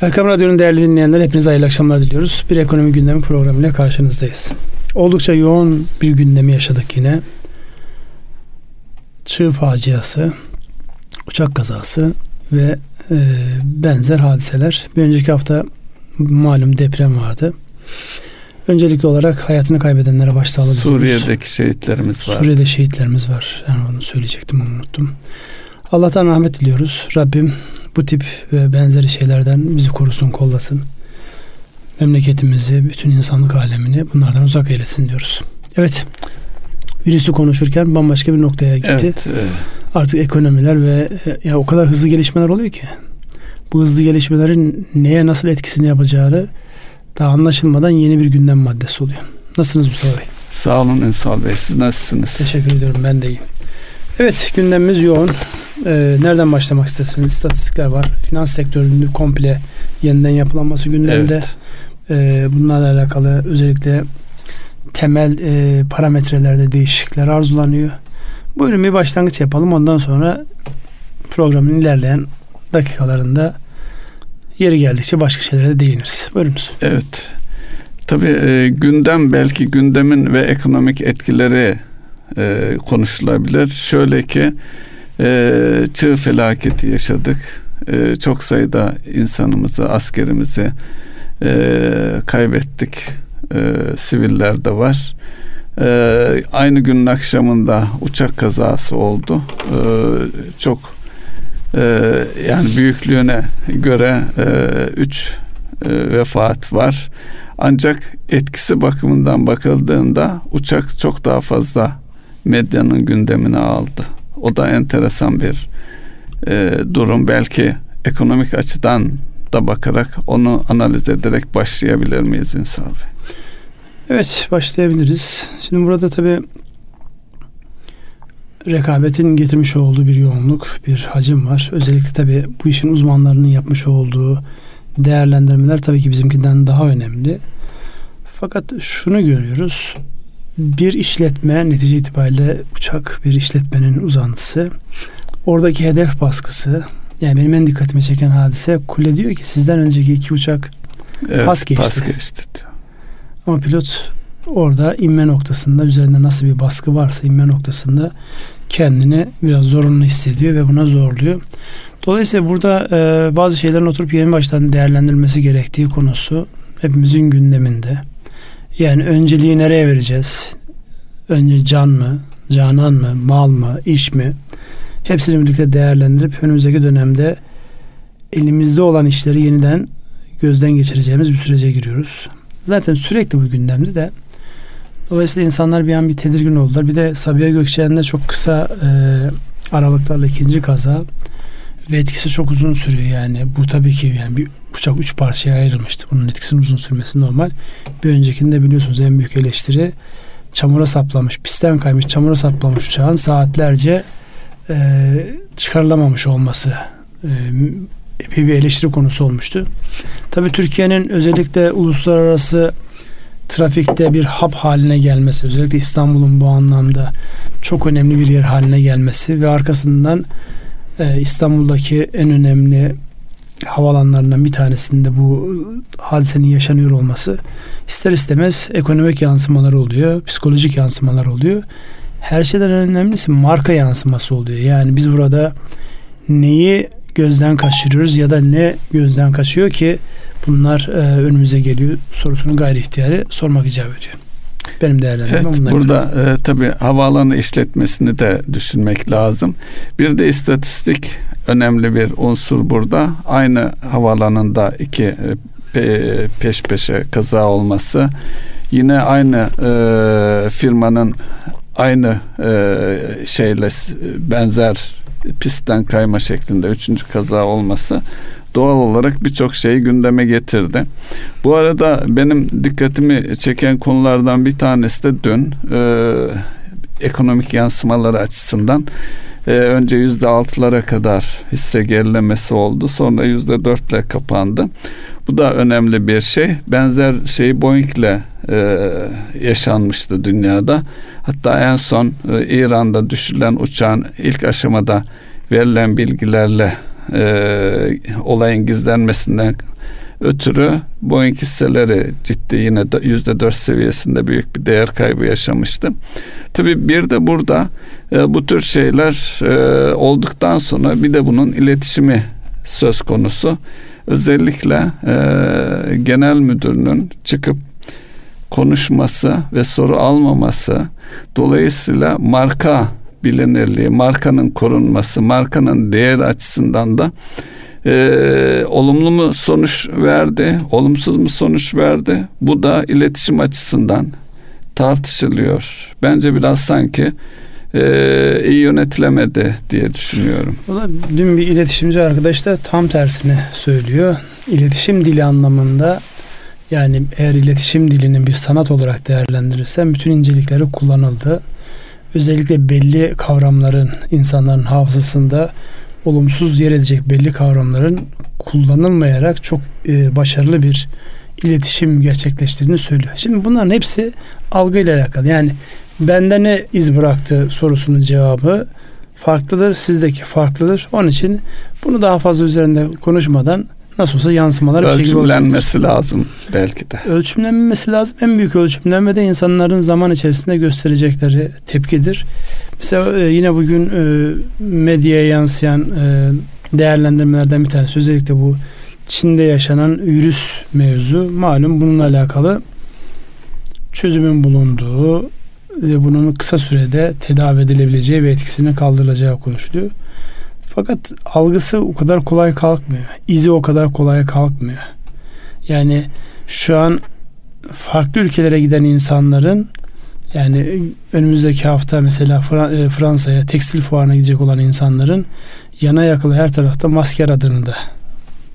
Erkam Radyo'nun değerli dinleyenler hepinize hayırlı akşamlar diliyoruz. Bir ekonomi gündemi programıyla karşınızdayız. Oldukça yoğun bir gündemi yaşadık yine. Çığ faciası, uçak kazası ve e, benzer hadiseler. Bir önceki hafta malum deprem vardı. Öncelikli olarak hayatını kaybedenlere başsağlığı diliyoruz. Suriye'deki şehitlerimiz var. Suriye'de şehitlerimiz var. Yani onu söyleyecektim onu unuttum. Allah'tan rahmet diliyoruz. Rabbim bu tip ve benzeri şeylerden bizi korusun, kollasın. Memleketimizi, bütün insanlık alemini bunlardan uzak eylesin diyoruz. Evet. Virüsü konuşurken bambaşka bir noktaya gitti. Evet, evet. Artık ekonomiler ve e, ya o kadar hızlı gelişmeler oluyor ki bu hızlı gelişmelerin neye nasıl etkisini yapacağını daha anlaşılmadan yeni bir gündem maddesi oluyor. Nasılsınız Mustafa Bey? Sağ olun Ünsal Bey. Siz nasılsınız? Teşekkür ediyorum. Ben de iyiyim. Evet gündemimiz yoğun. Ee, nereden başlamak istersiniz? İstatistikler var. Finans sektörünün komple yeniden yapılanması gündemde. Evet. Ee, bunlarla alakalı özellikle temel e, parametrelerde değişiklikler arzulanıyor. Buyurun bir başlangıç yapalım. Ondan sonra programın ilerleyen dakikalarında yeri geldikçe başka şeylere de değiniriz. Buyurunuz. Evet. Tabii e, gündem belki gündemin ve ekonomik etkileri e, konuşulabilir. Şöyle ki e, çığ felaketi yaşadık. E, çok sayıda insanımızı, askerimizi e, kaybettik. E, siviller de var. E, aynı günün akşamında uçak kazası oldu. E, çok e, yani büyüklüğüne göre e, üç e, vefat var. Ancak etkisi bakımından bakıldığında uçak çok daha fazla medyanın gündemine aldı. O da enteresan bir e, durum. Belki ekonomik açıdan da bakarak onu analiz ederek başlayabilir miyiz Ünsal Bey? Evet başlayabiliriz. Şimdi burada tabii rekabetin getirmiş olduğu bir yoğunluk, bir hacim var. Özellikle tabii bu işin uzmanlarının yapmış olduğu değerlendirmeler tabii ki bizimkinden daha önemli. Fakat şunu görüyoruz bir işletme netice itibariyle uçak bir işletmenin uzantısı. Oradaki hedef baskısı yani benim en dikkatimi çeken hadise kule diyor ki sizden önceki iki uçak evet, pas geçti. Pas geçti diyor. Ama pilot orada inme noktasında üzerinde nasıl bir baskı varsa inme noktasında kendini biraz zorunlu hissediyor ve buna zorluyor. Dolayısıyla burada e, bazı şeylerin oturup yeni baştan değerlendirilmesi gerektiği konusu hepimizin gündeminde. Yani önceliği nereye vereceğiz? Önce can mı, canan mı, mal mı, iş mi? Hepsini birlikte değerlendirip önümüzdeki dönemde elimizde olan işleri yeniden gözden geçireceğimiz bir sürece giriyoruz. Zaten sürekli bu gündemde de dolayısıyla insanlar bir an bir tedirgin oldular. Bir de Sabiha Gökçen'de çok kısa e, aralıklarla ikinci kaza ve etkisi çok uzun sürüyor yani. Bu tabii ki yani bir uçak üç parçaya ayrılmıştı. Bunun etkisinin uzun sürmesi normal. Bir öncekinde biliyorsunuz en büyük eleştiri çamura saplamış, pistten kaymış, çamura saplamış uçağın saatlerce e, çıkarılamamış olması e, epey bir eleştiri konusu olmuştu. Tabii Türkiye'nin özellikle uluslararası trafikte bir hap haline gelmesi, özellikle İstanbul'un bu anlamda çok önemli bir yer haline gelmesi ve arkasından e, İstanbul'daki en önemli havalanlarından bir tanesinde bu hadisenin yaşanıyor olması ister istemez ekonomik yansımalar oluyor, psikolojik yansımalar oluyor. Her şeyden önemlisi marka yansıması oluyor. Yani biz burada neyi gözden kaçırıyoruz ya da ne gözden kaçıyor ki bunlar e, önümüze geliyor sorusunu gayri ihtiyari sormak icap ediyor. Benim değerlendirmem evet, Burada e, tabii havaalanı işletmesini de düşünmek lazım. Bir de istatistik önemli bir unsur burada. Aynı havaalanında iki e, peş peşe kaza olması. Yine aynı e, firmanın aynı e, şeyle benzer pistten kayma şeklinde üçüncü kaza olması doğal olarak birçok şeyi gündeme getirdi. Bu arada benim dikkatimi çeken konulardan bir tanesi de dün e, ekonomik yansımaları açısından e, önce yüzde altılara kadar hisse gerilemesi oldu. Sonra yüzde dörtle kapandı. Bu da önemli bir şey. Benzer şey Boeing'le e, yaşanmıştı dünyada. Hatta en son e, İran'da düşürülen uçağın ilk aşamada verilen bilgilerle e, olayın gizlenmesinden ötürü Boeing hisseleri ciddi yine yüzde dört seviyesinde büyük bir değer kaybı yaşamıştı. Tabi bir de burada e, bu tür şeyler e, olduktan sonra bir de bunun iletişimi söz konusu. Özellikle e, genel müdürünün çıkıp konuşması ve soru almaması dolayısıyla marka bilinirliği, markanın korunması, markanın değer açısından da e, olumlu mu sonuç verdi, olumsuz mu sonuç verdi? Bu da iletişim açısından tartışılıyor. Bence biraz sanki e, iyi yönetilemedi diye düşünüyorum. O da dün bir iletişimci arkadaş da tam tersini söylüyor. İletişim dili anlamında yani eğer iletişim dilinin bir sanat olarak değerlendirirsen bütün incelikleri kullanıldı. Özellikle belli kavramların insanların hafızasında olumsuz yer edecek belli kavramların kullanılmayarak çok e, başarılı bir iletişim gerçekleştirdiğini söylüyor. Şimdi bunların hepsi algıyla alakalı. Yani bende ne iz bıraktı sorusunun cevabı farklıdır. Sizdeki farklıdır. Onun için bunu daha fazla üzerinde konuşmadan nasıl olsa yansımalar bir şekilde Ölçümlenmesi lazım belki de. Ölçümlenmesi lazım. En büyük ölçümlenme de insanların zaman içerisinde gösterecekleri tepkidir. Mesela e, yine bugün e, medyaya yansıyan e, değerlendirmelerden bir tanesi özellikle bu Çin'de yaşanan virüs mevzu malum bununla alakalı çözümün bulunduğu ve bunun kısa sürede tedavi edilebileceği ve etkisinin kaldırılacağı konuşuluyor. Fakat algısı o kadar kolay kalkmıyor. İzi o kadar kolay kalkmıyor. Yani şu an farklı ülkelere giden insanların yani önümüzdeki hafta mesela e, Fransa'ya tekstil fuarına gidecek olan insanların yana yakılı her tarafta masker adını da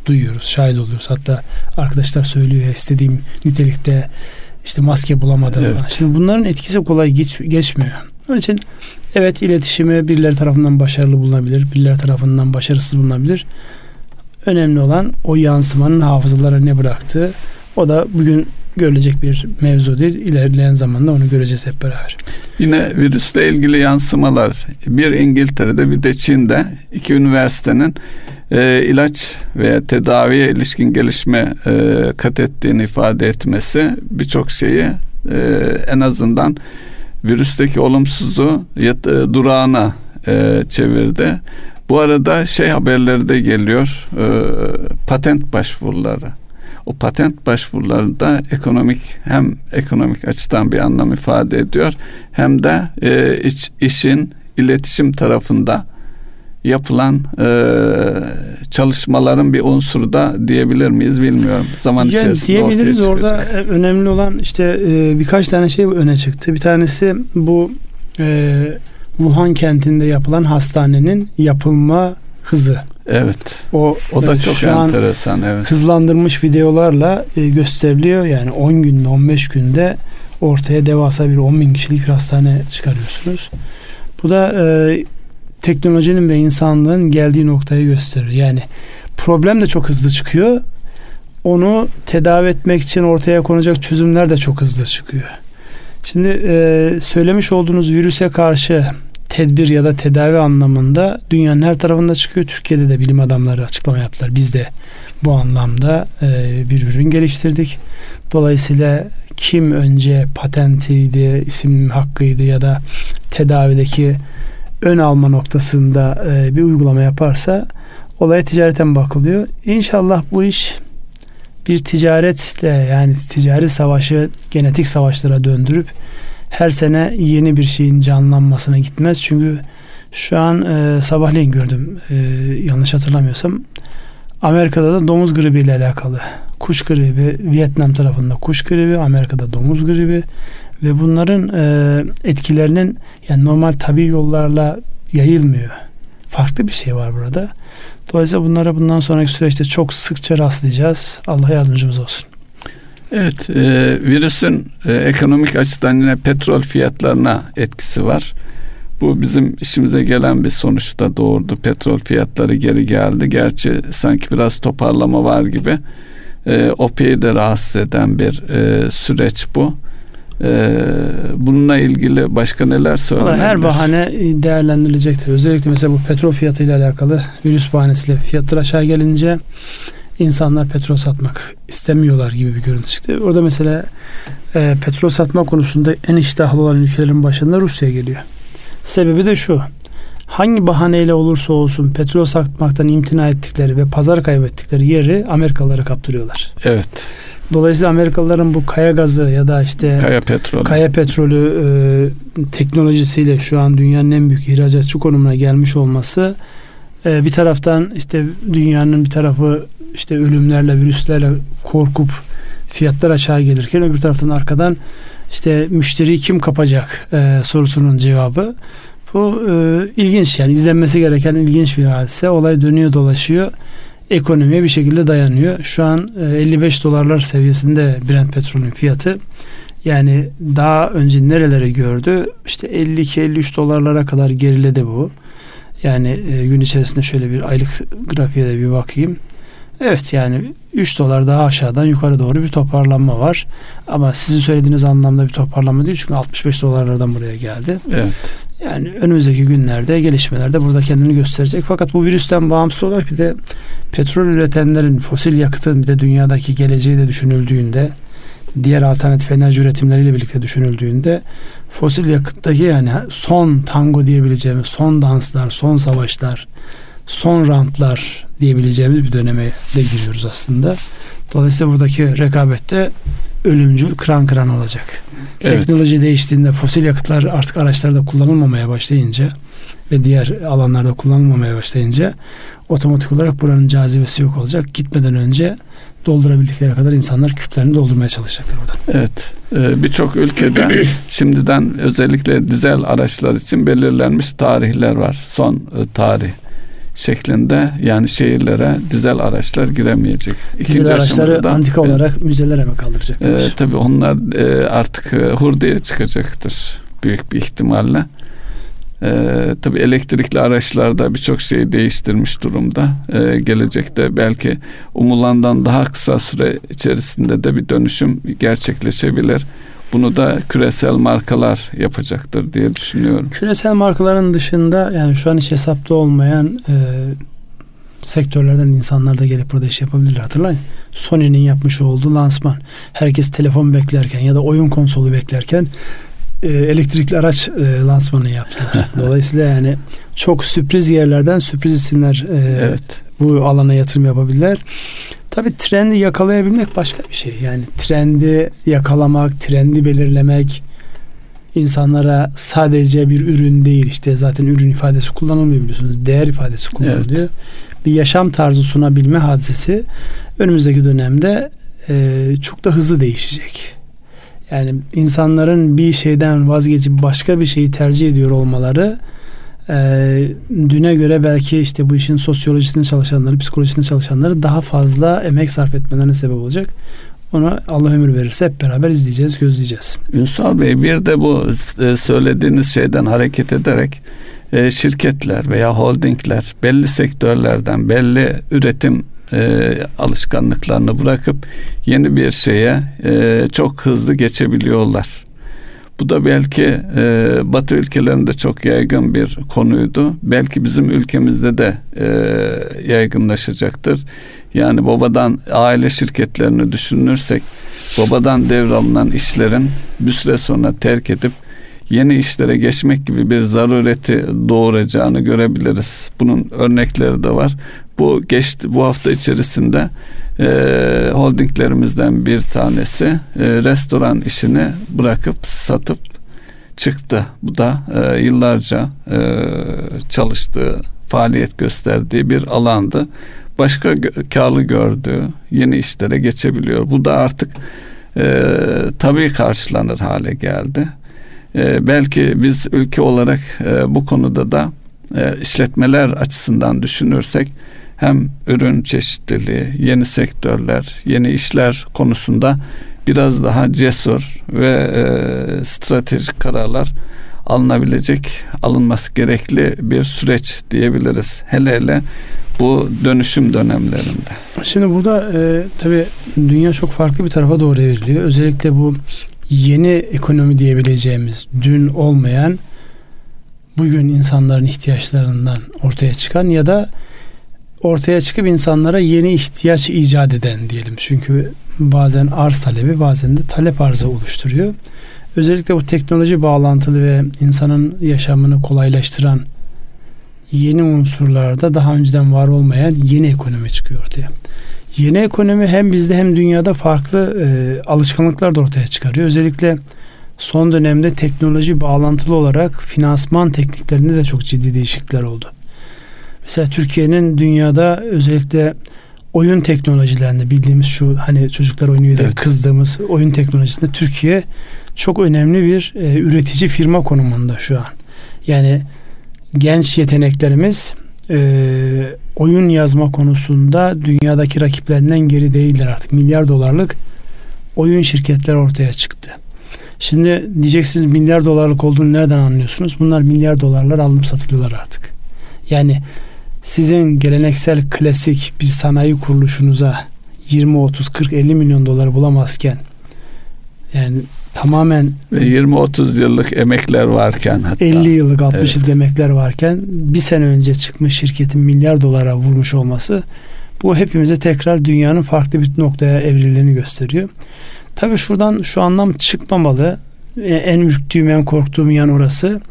duyuyoruz, şahit oluyoruz. Hatta arkadaşlar söylüyor ya istediğim nitelikte işte maske bulamadım. Evet. Şimdi bunların etkisi kolay geç, geçmiyor. Onun için evet iletişimi birileri tarafından başarılı bulunabilir, birileri tarafından başarısız bulunabilir. Önemli olan o yansımanın hafızalara ne bıraktığı. O da bugün görülecek bir mevzu değil. İlerleyen zamanda onu göreceğiz hep beraber. Yine virüsle ilgili yansımalar bir İngiltere'de bir de Çin'de iki üniversitenin e, ilaç veya tedaviye ilişkin gelişme e, kat ettiğini ifade etmesi birçok şeyi e, en azından virüsteki olumsuzu yat, e, durağına e, çevirdi. Bu arada şey haberleri de geliyor e, patent başvuruları o patent başvuruları da ekonomik hem ekonomik açıdan bir anlam ifade ediyor hem de e, iç, işin iletişim tarafında yapılan e, çalışmaların bir unsuru da diyebilir miyiz bilmiyorum. Zaman yani içerisinde diyebiliriz orada e, önemli olan işte e, birkaç tane şey öne çıktı. Bir tanesi bu e, Wuhan kentinde yapılan hastanenin yapılma hızı. Evet. O, o da çok şu enteresan. Evet. Hızlandırmış videolarla e, gösteriliyor. Yani 10 günde 15 günde ortaya devasa bir 10 bin kişilik bir hastane çıkarıyorsunuz. Bu da e, teknolojinin ve insanlığın geldiği noktayı gösteriyor. Yani problem de çok hızlı çıkıyor. Onu tedavi etmek için ortaya konacak çözümler de çok hızlı çıkıyor. Şimdi e, söylemiş olduğunuz virüse karşı tedbir ya da tedavi anlamında dünyanın her tarafında çıkıyor. Türkiye'de de bilim adamları açıklama yaptılar. Biz de bu anlamda e, bir ürün geliştirdik. Dolayısıyla kim önce patentiydi, isim hakkıydı ya da tedavideki ön alma noktasında e, bir uygulama yaparsa olaya ticareten bakılıyor. İnşallah bu iş bir ticaretle yani ticari savaşı genetik savaşlara döndürüp her sene yeni bir şeyin canlanmasına gitmez. Çünkü şu an e, sabahleyin gördüm e, yanlış hatırlamıyorsam Amerika'da da domuz gribi ile alakalı kuş gribi Vietnam tarafında kuş gribi Amerika'da domuz gribi ve bunların e, etkilerinin yani normal tabi yollarla yayılmıyor. Farklı bir şey var burada. Dolayısıyla bunlara bundan sonraki süreçte çok sıkça rastlayacağız. Allah yardımcımız olsun. Evet, e, virüsün e, ekonomik açıdan yine petrol fiyatlarına etkisi var. Bu bizim işimize gelen bir sonuçta doğurdu. Petrol fiyatları geri geldi. Gerçi sanki biraz toparlama var gibi. E, OPEC'i de rahatsız eden bir e, süreç bu. Ee, bununla ilgili başka neler söylenebilir? Her bahane değerlendirilecektir. Özellikle mesela bu petrol fiyatıyla alakalı virüs bahanesiyle fiyatlar aşağı gelince insanlar petrol satmak istemiyorlar gibi bir görüntü çıktı. Orada mesela e, petrol satma konusunda en iştahlı olan ülkelerin başında Rusya geliyor. Sebebi de şu. Hangi bahaneyle olursa olsun petrol satmaktan imtina ettikleri ve pazar kaybettikleri yeri Amerikalılara kaptırıyorlar. Evet. Dolayısıyla Amerikalıların bu kaya gazı ya da işte kaya petrolü, kaya petrolü e, teknolojisiyle şu an dünyanın en büyük ihracatçı konumuna gelmiş olması e, bir taraftan işte dünyanın bir tarafı işte ölümlerle, virüslerle korkup fiyatlar aşağı gelirken öbür taraftan arkadan işte müşteri kim kapacak e, sorusunun cevabı. Bu e, ilginç yani izlenmesi gereken ilginç bir hadise. Olay dönüyor dolaşıyor. Ekonomiye bir şekilde dayanıyor. Şu an e, 55 dolarlar seviyesinde Brent petrolün fiyatı. Yani daha önce nerelere gördü? İşte 52-53 dolarlara kadar geriledi bu. Yani e, gün içerisinde şöyle bir aylık grafiğe de bir bakayım. Evet yani 3 dolar daha aşağıdan yukarı doğru bir toparlanma var. Ama sizin söylediğiniz anlamda bir toparlanma değil çünkü 65 dolarlardan buraya geldi. Evet. Yani önümüzdeki günlerde gelişmelerde burada kendini gösterecek. Fakat bu virüsten bağımsız olarak bir de petrol üretenlerin fosil yakıtın bir de dünyadaki geleceği de düşünüldüğünde diğer alternatif enerji üretimleriyle birlikte düşünüldüğünde fosil yakıttaki yani son tango diyebileceğimiz son danslar, son savaşlar, son rantlar diyebileceğimiz bir döneme de giriyoruz aslında. Dolayısıyla buradaki rekabette ölümcül kıran kıran olacak. Evet. Teknoloji değiştiğinde fosil yakıtlar artık araçlarda kullanılmamaya başlayınca ve diğer alanlarda kullanılmamaya başlayınca otomatik olarak buranın cazibesi yok olacak. Gitmeden önce doldurabildikleri kadar insanlar küplerini doldurmaya çalışacaklar burada. Evet. Ee, Birçok ülkede şimdiden özellikle dizel araçlar için belirlenmiş tarihler var. Son e, tarih şeklinde yani şehirlere dizel araçlar giremeyecek. İkinci dizel araçları antika evet, olarak müzelere mi kaldıracaklar? E, tabii onlar e, artık e, hurdaya çıkacaktır büyük bir ihtimalle. Ee, tabii elektrikli araçlarda birçok şeyi değiştirmiş durumda. Ee, gelecekte belki umulandan daha kısa süre içerisinde de bir dönüşüm gerçekleşebilir. Bunu da küresel markalar yapacaktır diye düşünüyorum. Küresel markaların dışında yani şu an hiç hesapta olmayan e, sektörlerden insanlar da gelip burada iş yapabilirler. Hatırlayın. Sony'nin yapmış olduğu lansman. Herkes telefon beklerken ya da oyun konsolu beklerken e, elektrikli araç e, lansmanı yaptılar. Dolayısıyla yani çok sürpriz yerlerden sürpriz isimler e, evet. bu alana yatırım yapabilirler. Tabi trendi yakalayabilmek başka bir şey. Yani trendi yakalamak, trendi belirlemek insanlara sadece bir ürün değil işte zaten ürün ifadesi kullanılmıyor biliyorsunuz. Değer ifadesi kullanılıyor. Evet. Bir yaşam tarzı sunabilme hadisesi önümüzdeki dönemde e, çok da hızlı değişecek. Yani insanların bir şeyden vazgeçip başka bir şeyi tercih ediyor olmaları e, düne göre belki işte bu işin sosyolojisinde çalışanları, psikolojisinde çalışanları daha fazla emek sarf etmelerine sebep olacak. Onu Allah ömür verirse hep beraber izleyeceğiz, gözleyeceğiz. Ünsal Bey bir de bu e, söylediğiniz şeyden hareket ederek e, şirketler veya holdingler belli sektörlerden belli üretim e, alışkanlıklarını bırakıp yeni bir şeye çok hızlı geçebiliyorlar. Bu da belki e, Batı ülkelerinde çok yaygın bir konuydu. Belki bizim ülkemizde de e, yaygınlaşacaktır. Yani babadan aile şirketlerini düşünürsek babadan devralınan işlerin bir süre sonra terk edip yeni işlere geçmek gibi bir zarureti doğuracağını görebiliriz. Bunun örnekleri de var. Bu geçti bu hafta içerisinde e, holdinglerimizden bir tanesi e, restoran işini bırakıp satıp çıktı. Bu da e, yıllarca e, çalıştığı, faaliyet gösterdiği bir alandı. Başka gö- karlı gördüğü yeni işlere geçebiliyor. Bu da artık e, tabii karşılanır hale geldi. E, belki biz ülke olarak e, bu konuda da e, işletmeler açısından düşünürsek hem ürün çeşitliliği, yeni sektörler, yeni işler konusunda biraz daha cesur ve e, stratejik kararlar alınabilecek, alınması gerekli bir süreç diyebiliriz. Hele hele bu dönüşüm dönemlerinde. Şimdi burada e, tabii dünya çok farklı bir tarafa doğru evriliyor. Özellikle bu yeni ekonomi diyebileceğimiz dün olmayan bugün insanların ihtiyaçlarından ortaya çıkan ya da ortaya çıkıp insanlara yeni ihtiyaç icat eden diyelim. Çünkü bazen arz talebi bazen de talep arzı oluşturuyor. Özellikle bu teknoloji bağlantılı ve insanın yaşamını kolaylaştıran yeni unsurlarda daha önceden var olmayan yeni ekonomi çıkıyor ortaya. Yeni ekonomi hem bizde hem dünyada farklı e, alışkanlıklar da ortaya çıkarıyor. Özellikle son dönemde teknoloji bağlantılı olarak finansman tekniklerinde de çok ciddi değişiklikler oldu. Mesela Türkiye'nin dünyada özellikle oyun teknolojilerinde bildiğimiz şu hani çocuklar oynuyor diye evet. kızdığımız oyun teknolojisinde Türkiye çok önemli bir e, üretici firma konumunda şu an. Yani genç yeteneklerimiz e, oyun yazma konusunda dünyadaki rakiplerinden geri değiller artık. Milyar dolarlık oyun şirketler ortaya çıktı. Şimdi diyeceksiniz milyar dolarlık olduğunu nereden anlıyorsunuz? Bunlar milyar dolarlar alınıp satılıyorlar artık. Yani sizin geleneksel klasik bir sanayi kuruluşunuza 20, 30, 40, 50 milyon dolar bulamazken yani tamamen ve 20-30 yıllık emekler varken hatta 50 yıllık 60 evet. yıllık emekler varken bir sene önce çıkmış şirketin milyar dolara vurmuş olması bu hepimize tekrar dünyanın farklı bir noktaya evrildiğini gösteriyor. Tabii şuradan şu anlam çıkmamalı. E, en ürktüğüm, en korktuğum yan orası.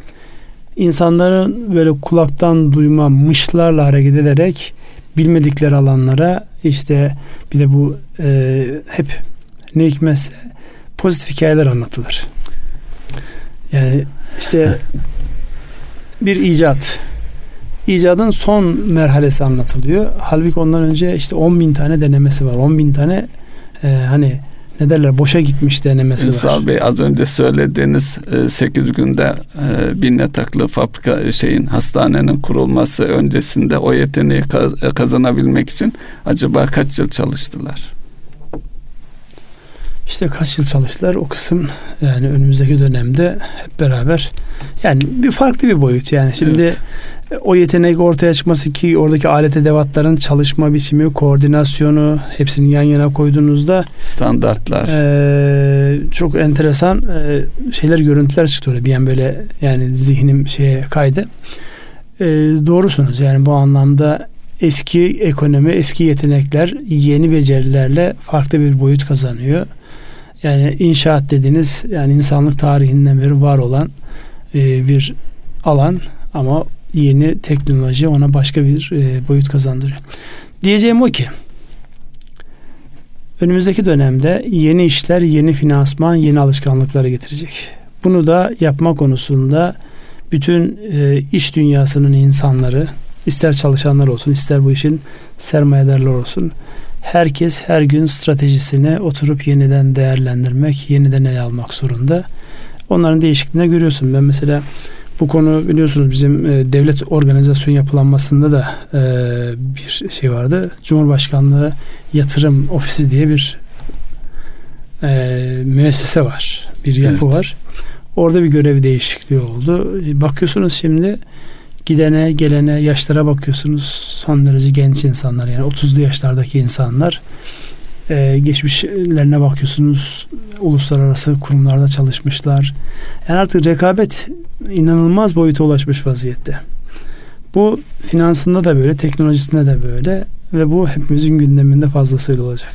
İnsanların böyle kulaktan duyma mışlarla hareket ederek bilmedikleri alanlara işte bir de bu e, hep ne hikmetse pozitif hikayeler anlatılır. Yani işte bir icat. İcadın son merhalesi anlatılıyor. Halbuki ondan önce işte 10 bin tane denemesi var. 10 bin tane e, hani ne derler boşa gitmiş denemesi Ünsal var. Bey az önce söylediğiniz 8 e, günde e, bin yataklı fabrika şeyin hastanenin kurulması öncesinde o yeteneği kazanabilmek için acaba kaç yıl çalıştılar? İşte kaç yıl çalıştılar o kısım yani önümüzdeki dönemde hep beraber yani bir farklı bir boyut yani şimdi evet. O yetenek ortaya çıkması ki oradaki alet edevatların çalışma biçimi, koordinasyonu hepsini yan yana koyduğunuzda standartlar e, çok enteresan e, şeyler görüntüler çıktı orada bir yan böyle yani zihnim şeye kaydı. E, doğrusunuz yani bu anlamda eski ekonomi, eski yetenekler yeni becerilerle farklı bir boyut kazanıyor. Yani inşaat dediğiniz yani insanlık tarihinden beri var olan e, bir alan ama yeni teknoloji ona başka bir e, boyut kazandırıyor. Diyeceğim o ki önümüzdeki dönemde yeni işler, yeni finansman, yeni alışkanlıkları getirecek. Bunu da yapma konusunda bütün e, iş dünyasının insanları ister çalışanlar olsun ister bu işin sermayedarlar olsun herkes her gün stratejisini oturup yeniden değerlendirmek, yeniden ele almak zorunda. Onların değişikliğini görüyorsun. Ben mesela bu konu biliyorsunuz bizim e, devlet organizasyon yapılanmasında da e, bir şey vardı. Cumhurbaşkanlığı Yatırım Ofisi diye bir e, müessese var. Bir yapı evet. var. Orada bir görev değişikliği oldu. E, bakıyorsunuz şimdi gidene gelene yaşlara bakıyorsunuz son derece genç insanlar yani 30'lu yaşlardaki insanlar ee, geçmişlerine bakıyorsunuz uluslararası kurumlarda çalışmışlar yani artık rekabet inanılmaz boyuta ulaşmış vaziyette bu finansında da böyle teknolojisinde de böyle ve bu hepimizin gündeminde fazlasıyla olacak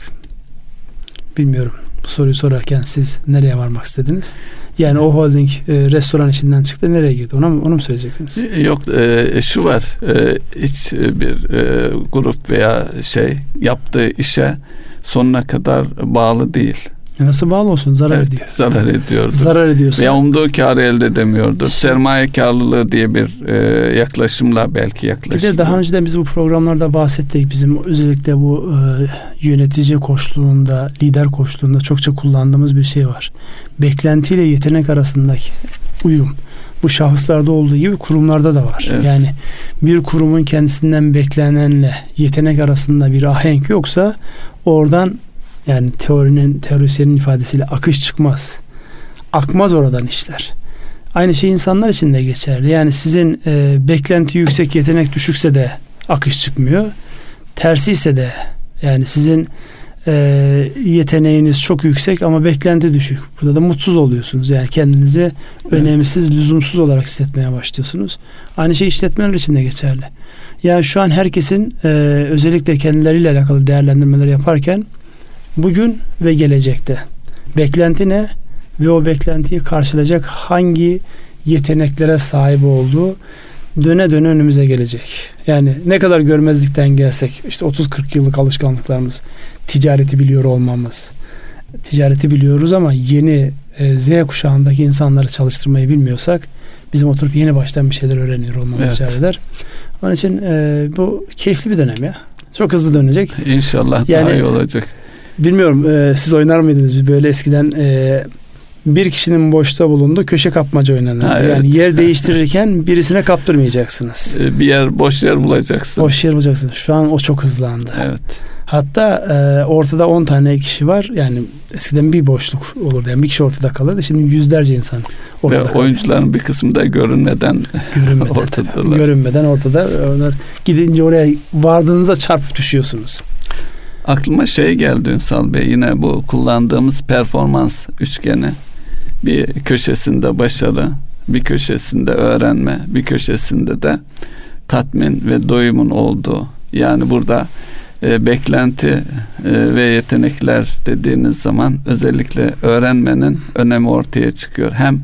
bilmiyorum bu soruyu sorarken siz nereye varmak istediniz? Yani o holding e, restoran içinden çıktı nereye girdi? Ona mı, onu mu söyleyeceksiniz? E, yok e, şu var e, hiç bir e, grup veya şey yaptığı işe sonuna kadar bağlı değil. Nasıl bağlı olsun? Zarar evet, ediyor. Zarar ediyordu. Zarar ediyorsa. Veya umduğu karı elde edemiyordu. Sermaye karlılığı diye bir e, yaklaşımla belki yaklaşım. Bir de daha önceden biz bu programlarda bahsettik. Bizim özellikle bu e, yönetici koşluğunda, lider koşluğunda çokça kullandığımız bir şey var. Beklentiyle yetenek arasındaki uyum. Bu şahıslarda olduğu gibi kurumlarda da var. Evet. Yani bir kurumun kendisinden beklenenle yetenek arasında bir ahenk yoksa oradan yani teorinin teorisyenin ifadesiyle akış çıkmaz. Akmaz oradan işler. Aynı şey insanlar için de geçerli. Yani sizin e, beklenti yüksek, yetenek düşükse de akış çıkmıyor. Tersi ise de yani sizin e, yeteneğiniz çok yüksek ama beklenti düşük. Burada da mutsuz oluyorsunuz. Yani kendinizi evet. önemsiz, lüzumsuz olarak hissetmeye başlıyorsunuz. Aynı şey işletmeler için de geçerli. Yani şu an herkesin e, özellikle kendileriyle alakalı değerlendirmeler yaparken bugün ve gelecekte beklenti ne ve o beklentiyi karşılayacak hangi yeteneklere sahip olduğu döne döne önümüze gelecek. Yani ne kadar görmezlikten gelsek işte 30-40 yıllık alışkanlıklarımız, ticareti biliyor olmamız, ticareti biliyoruz ama yeni e, Z kuşağındaki insanları çalıştırmayı bilmiyorsak bizim oturup yeni baştan bir şeyler öğreniyor olmamız evet. icap eder. Onun için e, bu keyifli bir dönem ya. Çok hızlı dönecek. İnşallah yani, daha iyi olacak. Bilmiyorum e, siz oynar mıydınız? Böyle eskiden e, bir kişinin boşta bulunduğu köşe kapmaca oynanır. Ha, evet. Yani yer değiştirirken birisine kaptırmayacaksınız. E, bir yer boş yer bulacaksın. Boş yer bulacaksın. Şu an o çok hızlandı. Evet. Hatta e, ortada 10 tane kişi var. Yani eskiden bir boşluk olurdu. Yani bir kişi ortada kalırdı. Şimdi yüzlerce insan ortada Ve kalıyor. oyuncuların bir kısmı da görünmeden, görünmeden ortadalar. Görünmeden ortada. Onlar gidince oraya vardığınızda çarpıp düşüyorsunuz. Aklıma şey geldi Ünsal Bey yine bu kullandığımız performans üçgeni bir köşesinde başarı, bir köşesinde öğrenme, bir köşesinde de tatmin ve doyumun olduğu. Yani burada e, beklenti e, ve yetenekler dediğiniz zaman özellikle öğrenmenin önemi ortaya çıkıyor. Hem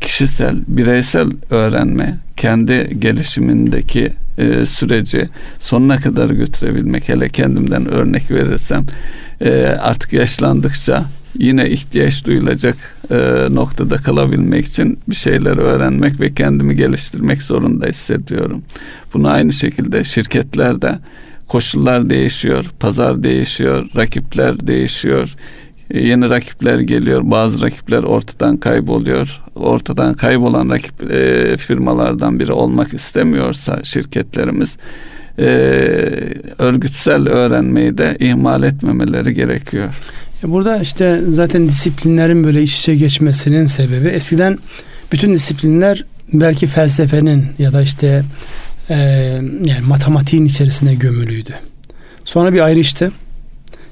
kişisel, bireysel öğrenme, kendi gelişimindeki e, süreci sonuna kadar götürebilmek. Hele kendimden örnek verirsem e, artık yaşlandıkça yine ihtiyaç duyulacak e, noktada kalabilmek için bir şeyler öğrenmek ve kendimi geliştirmek zorunda hissediyorum. Bunu aynı şekilde şirketlerde koşullar değişiyor, pazar değişiyor, rakipler değişiyor. E, yeni rakipler geliyor, bazı rakipler ortadan kayboluyor. Ortadan kaybolan rakip e, firmalardan biri olmak istemiyorsa şirketlerimiz e, örgütsel öğrenmeyi de ihmal etmemeleri gerekiyor. Burada işte zaten disiplinlerin böyle iç içe geçmesinin sebebi eskiden bütün disiplinler belki felsefenin ya da işte e, yani matematiğin içerisine gömülüydü. Sonra bir ayrıştı.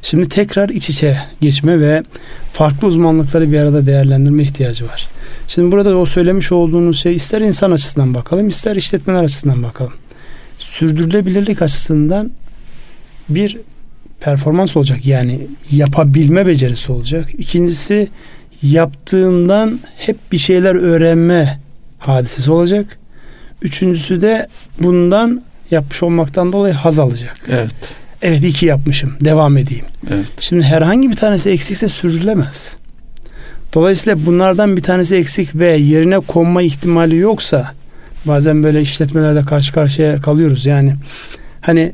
Şimdi tekrar iç içe geçme ve farklı uzmanlıkları bir arada değerlendirme ihtiyacı var. Şimdi burada o söylemiş olduğunuz şey ister insan açısından bakalım ister işletmeler açısından bakalım. Sürdürülebilirlik açısından bir performans olacak yani yapabilme becerisi olacak. İkincisi yaptığından hep bir şeyler öğrenme hadisesi olacak. Üçüncüsü de bundan yapmış olmaktan dolayı haz alacak. Evet. Evet iki yapmışım. Devam edeyim. Evet. Şimdi herhangi bir tanesi eksikse sürdürülemez. Dolayısıyla bunlardan bir tanesi eksik ve yerine konma ihtimali yoksa bazen böyle işletmelerde karşı karşıya kalıyoruz. Yani hani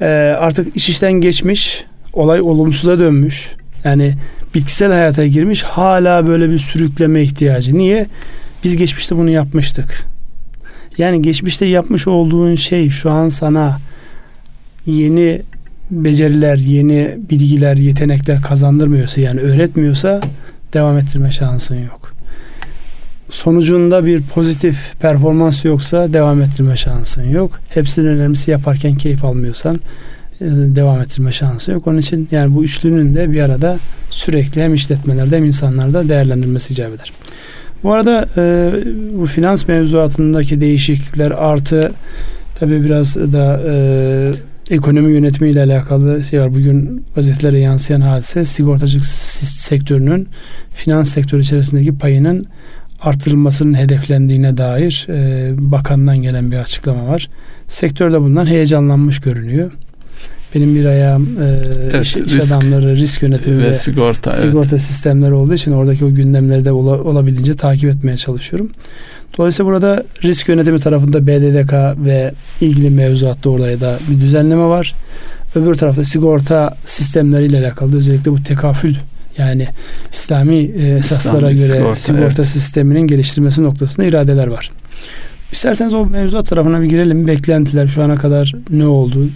e, artık iş işten geçmiş, olay olumsuza dönmüş. Yani bitkisel hayata girmiş hala böyle bir sürükleme ihtiyacı. Niye? Biz geçmişte bunu yapmıştık. Yani geçmişte yapmış olduğun şey şu an sana yeni beceriler, yeni bilgiler, yetenekler kazandırmıyorsa yani öğretmiyorsa devam ettirme şansın yok. Sonucunda bir pozitif performans yoksa devam ettirme şansın yok. Hepsinin önemlisi yaparken keyif almıyorsan e, devam ettirme şansı yok. Onun için yani bu üçlünün de bir arada sürekli hem işletmelerde hem insanlarda değerlendirmesi icap eder. Bu arada e, bu finans mevzuatındaki değişiklikler artı tabii biraz da e, ekonomi yönetimi ile alakalı şey var. Bugün gazetelere yansıyan hadise sigortacılık sektörünün finans sektörü içerisindeki payının artırılmasının hedeflendiğine dair e, bakandan gelen bir açıklama var. Sektörde bundan heyecanlanmış görünüyor. Benim bir ayağım e, evet, iş, risk, iş adamları risk yönetimi ve, ve sigorta, sigorta evet. sistemleri olduğu için oradaki o gündemleri de ola, olabildiğince takip etmeye çalışıyorum. Dolayısıyla burada risk yönetimi tarafında BDDK ve ilgili mevzuatta orada da bir düzenleme var. Öbür tarafta sigorta sistemleriyle alakalı özellikle bu tekafül yani İslami e, esaslara İslami göre sigorta, sigorta evet. sisteminin geliştirilmesi noktasında iradeler var. İsterseniz o mevzuat tarafına bir girelim. Beklentiler şu ana kadar ne oldu?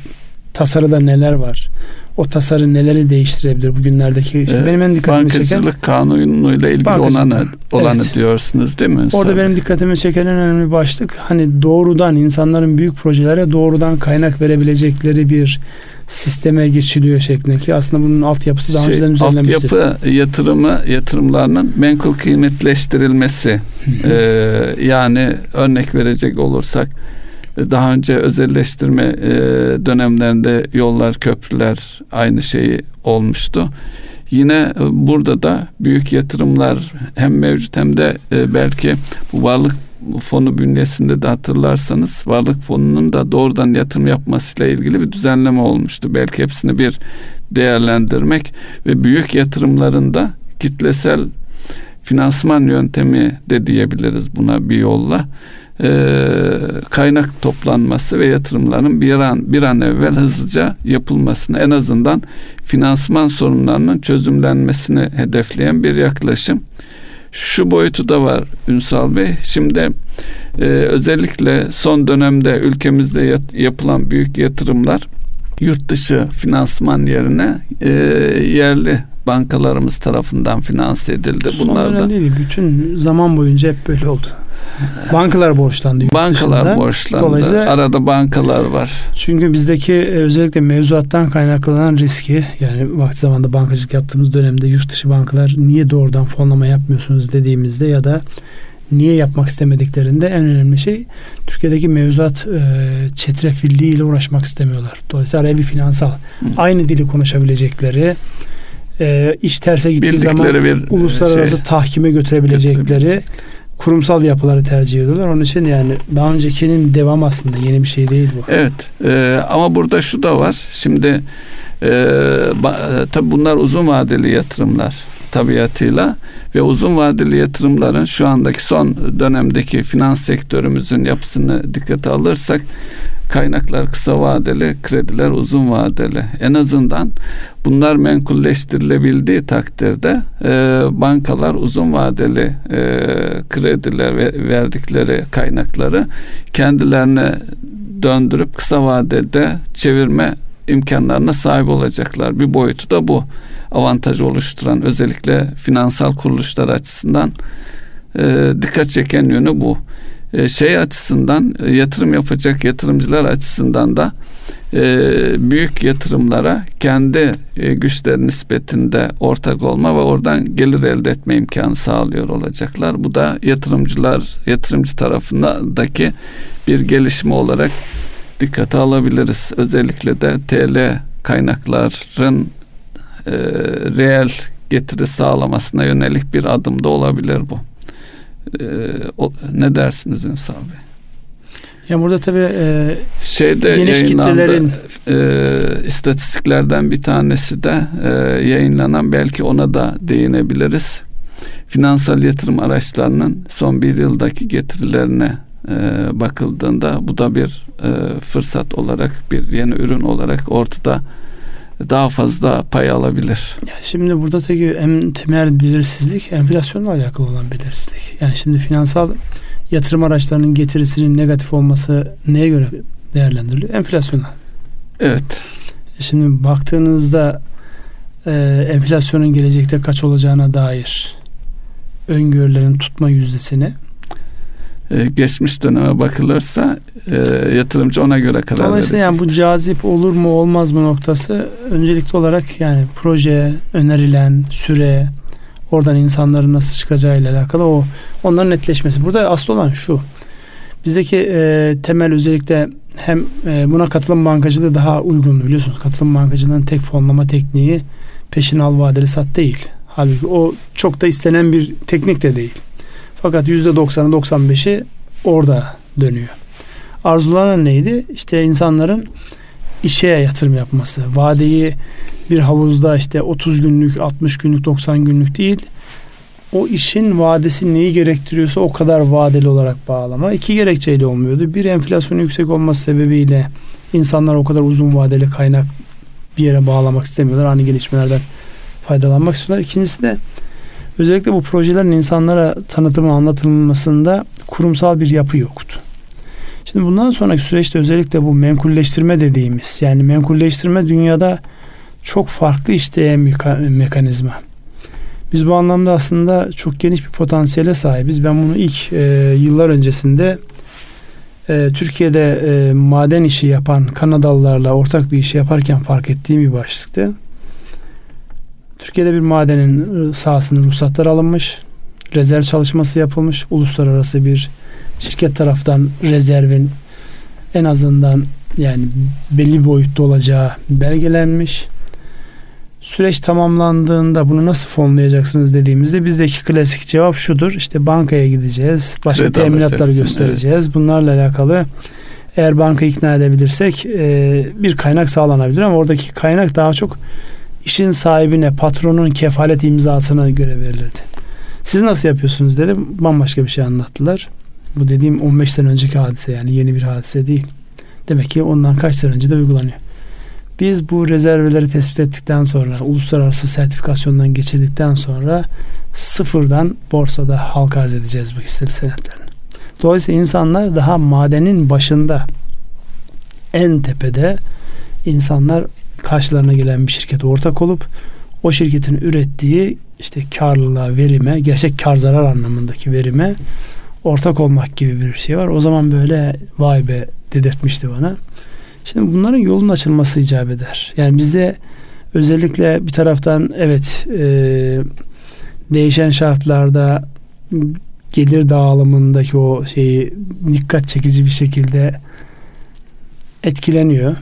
Tasarıda neler var? O tasarı neleri değiştirebilir bugünlerdeki şey? Benim en dikkatimi çeken bankacılık kanunuyla ilgili olanı, olanı evet. diyorsunuz değil mi? Orada benim dikkatimi çeken en önemli başlık hani doğrudan insanların büyük projelere doğrudan kaynak verebilecekleri bir sisteme geçiliyor şeklindeki aslında bunun altyapısı daha şey, önceden düzenlenmiştir. Altyapı yatırımı yatırımlarının menkul kıymetleştirilmesi e, yani örnek verecek olursak daha önce özelleştirme e, dönemlerinde yollar, köprüler aynı şeyi olmuştu. Yine e, burada da büyük yatırımlar hem mevcut hem de e, belki bu varlık fonu bünyesinde de hatırlarsanız varlık fonunun da doğrudan yatırım yapmasıyla ilgili bir düzenleme olmuştu. Belki hepsini bir değerlendirmek ve büyük yatırımlarında kitlesel finansman yöntemi de diyebiliriz buna bir yolla e, kaynak toplanması ve yatırımların bir an bir an evvel hızlıca yapılmasını en azından finansman sorunlarının çözümlenmesini hedefleyen bir yaklaşım. Şu boyutu da var Ünsal Bey. Şimdi e, özellikle son dönemde ülkemizde yat, yapılan büyük yatırımlar yurt dışı finansman yerine e, yerli bankalarımız tarafından finanse edildi. Bunlar da değil, bütün zaman boyunca hep böyle oldu. Bankalar borçlandı. Bankalar borçlandı. Dolayısıyla, Arada bankalar var. Çünkü bizdeki e, özellikle mevzuattan kaynaklanan riski yani vakti zamanda bankacılık yaptığımız dönemde yurt dışı bankalar niye doğrudan fonlama yapmıyorsunuz dediğimizde ya da niye yapmak istemediklerinde en önemli şey Türkiye'deki mevzuat e, çetrefilliği ile uğraşmak istemiyorlar. Dolayısıyla araya bir finansal Hı. aynı dili konuşabilecekleri e, iş terse gittiği zaman bir uluslararası şey, tahkime götürebilecekleri kurumsal yapıları tercih ediyorlar. Onun için yani daha öncekinin devam aslında yeni bir şey değil bu. Evet e, ama burada şu da var. Şimdi e, ba, tabi bunlar uzun vadeli yatırımlar tabiatıyla ve uzun vadeli yatırımların şu andaki son dönemdeki finans sektörümüzün yapısını dikkate alırsak kaynaklar kısa vadeli, krediler uzun vadeli. En azından bunlar menkulleştirilebildiği takdirde e, bankalar uzun vadeli e, krediler ve verdikleri kaynakları kendilerine döndürüp kısa vadede çevirme imkanlarına sahip olacaklar. Bir boyutu da bu avantaj oluşturan özellikle finansal kuruluşlar açısından e, dikkat çeken yönü bu. E, şey açısından e, yatırım yapacak yatırımcılar açısından da e, büyük yatırımlara kendi güçleri nispetinde ortak olma ve oradan gelir elde etme imkanı sağlıyor olacaklar. Bu da yatırımcılar yatırımcı tarafındaki bir gelişme olarak dikkate alabiliriz. Özellikle de TL kaynakların e, reel getiri sağlamasına yönelik bir adım da olabilir bu. E, o, ne dersiniz Ünsal Bey? Ya burada tabii e, şeyde geniş kitlelerin e, istatistiklerden bir tanesi de e, yayınlanan belki ona da değinebiliriz. Finansal yatırım araçlarının son bir yıldaki getirilerine e, bakıldığında bu da bir e, fırsat olarak bir yeni ürün olarak ortada daha fazla pay alabilir. Ya şimdi burada tabii en temel belirsizlik enflasyonla alakalı olan belirsizlik. Yani şimdi finansal yatırım araçlarının getirisinin negatif olması neye göre değerlendiriliyor? Enflasyona. Evet. Şimdi baktığınızda e, enflasyonun gelecekte kaç olacağına dair öngörülerin tutma yüzdesini e, geçmiş döneme bakılırsa e, yatırımcı ona göre karar Dolayısıyla yani bu cazip olur mu olmaz mı noktası öncelikli olarak yani proje, önerilen süre, oradan insanların nasıl çıkacağı ile alakalı o onların netleşmesi. Burada asıl olan şu. Bizdeki e, temel özellikle hem e, buna katılım bankacılığı daha uygun biliyorsunuz. Katılım bankacılığının tek fonlama tekniği peşin al vadeli sat değil. Halbuki o çok da istenen bir teknik de değil. Fakat %90'ı 95'i orada dönüyor. Arzulanan neydi? İşte insanların işe yatırım yapması. Vadeyi bir havuzda işte 30 günlük, 60 günlük, 90 günlük değil. O işin vadesi neyi gerektiriyorsa o kadar vadeli olarak bağlama. İki gerekçeyle olmuyordu. Bir enflasyonun yüksek olması sebebiyle insanlar o kadar uzun vadeli kaynak bir yere bağlamak istemiyorlar. Ani gelişmelerden faydalanmak istiyorlar. İkincisi de Özellikle bu projelerin insanlara tanıtımı anlatılmasında kurumsal bir yapı yoktu. Şimdi bundan sonraki süreçte özellikle bu menkulleştirme dediğimiz yani menkulleştirme dünyada çok farklı işleyen bir mekanizma. Biz bu anlamda aslında çok geniş bir potansiyele sahibiz. Ben bunu ilk e, yıllar öncesinde e, Türkiye'de e, maden işi yapan Kanadalılarla ortak bir işi yaparken fark ettiğim bir başlıktı. Türkiye'de bir madenin sahasının ruhsatlar alınmış. Rezerv çalışması yapılmış. Uluslararası bir şirket taraftan rezervin en azından yani belli boyutta olacağı belgelenmiş. Süreç tamamlandığında bunu nasıl fonlayacaksınız dediğimizde bizdeki klasik cevap şudur. İşte bankaya gideceğiz. Başka Kredi teminatları göstereceğiz. Evet. Bunlarla alakalı eğer banka ikna edebilirsek e, bir kaynak sağlanabilir ama oradaki kaynak daha çok işin sahibine, patronun kefalet imzasına göre verilirdi. Siz nasıl yapıyorsunuz dedim. Bambaşka bir şey anlattılar. Bu dediğim 15 sene önceki hadise yani yeni bir hadise değil. Demek ki ondan kaç sene önce de uygulanıyor. Biz bu rezerveleri tespit ettikten sonra, uluslararası sertifikasyondan geçirdikten sonra sıfırdan borsada halka arz edeceğiz bu hisse senetlerini. Dolayısıyla insanlar daha madenin başında en tepede insanlar karşılarına gelen bir şirkete ortak olup o şirketin ürettiği işte karlılığa, verime, gerçek kar zarar anlamındaki verime ortak olmak gibi bir şey var. O zaman böyle vay be dedirtmişti bana. Şimdi bunların yolun açılması icap eder. Yani bizde özellikle bir taraftan evet e, değişen şartlarda gelir dağılımındaki o şeyi dikkat çekici bir şekilde etkileniyor.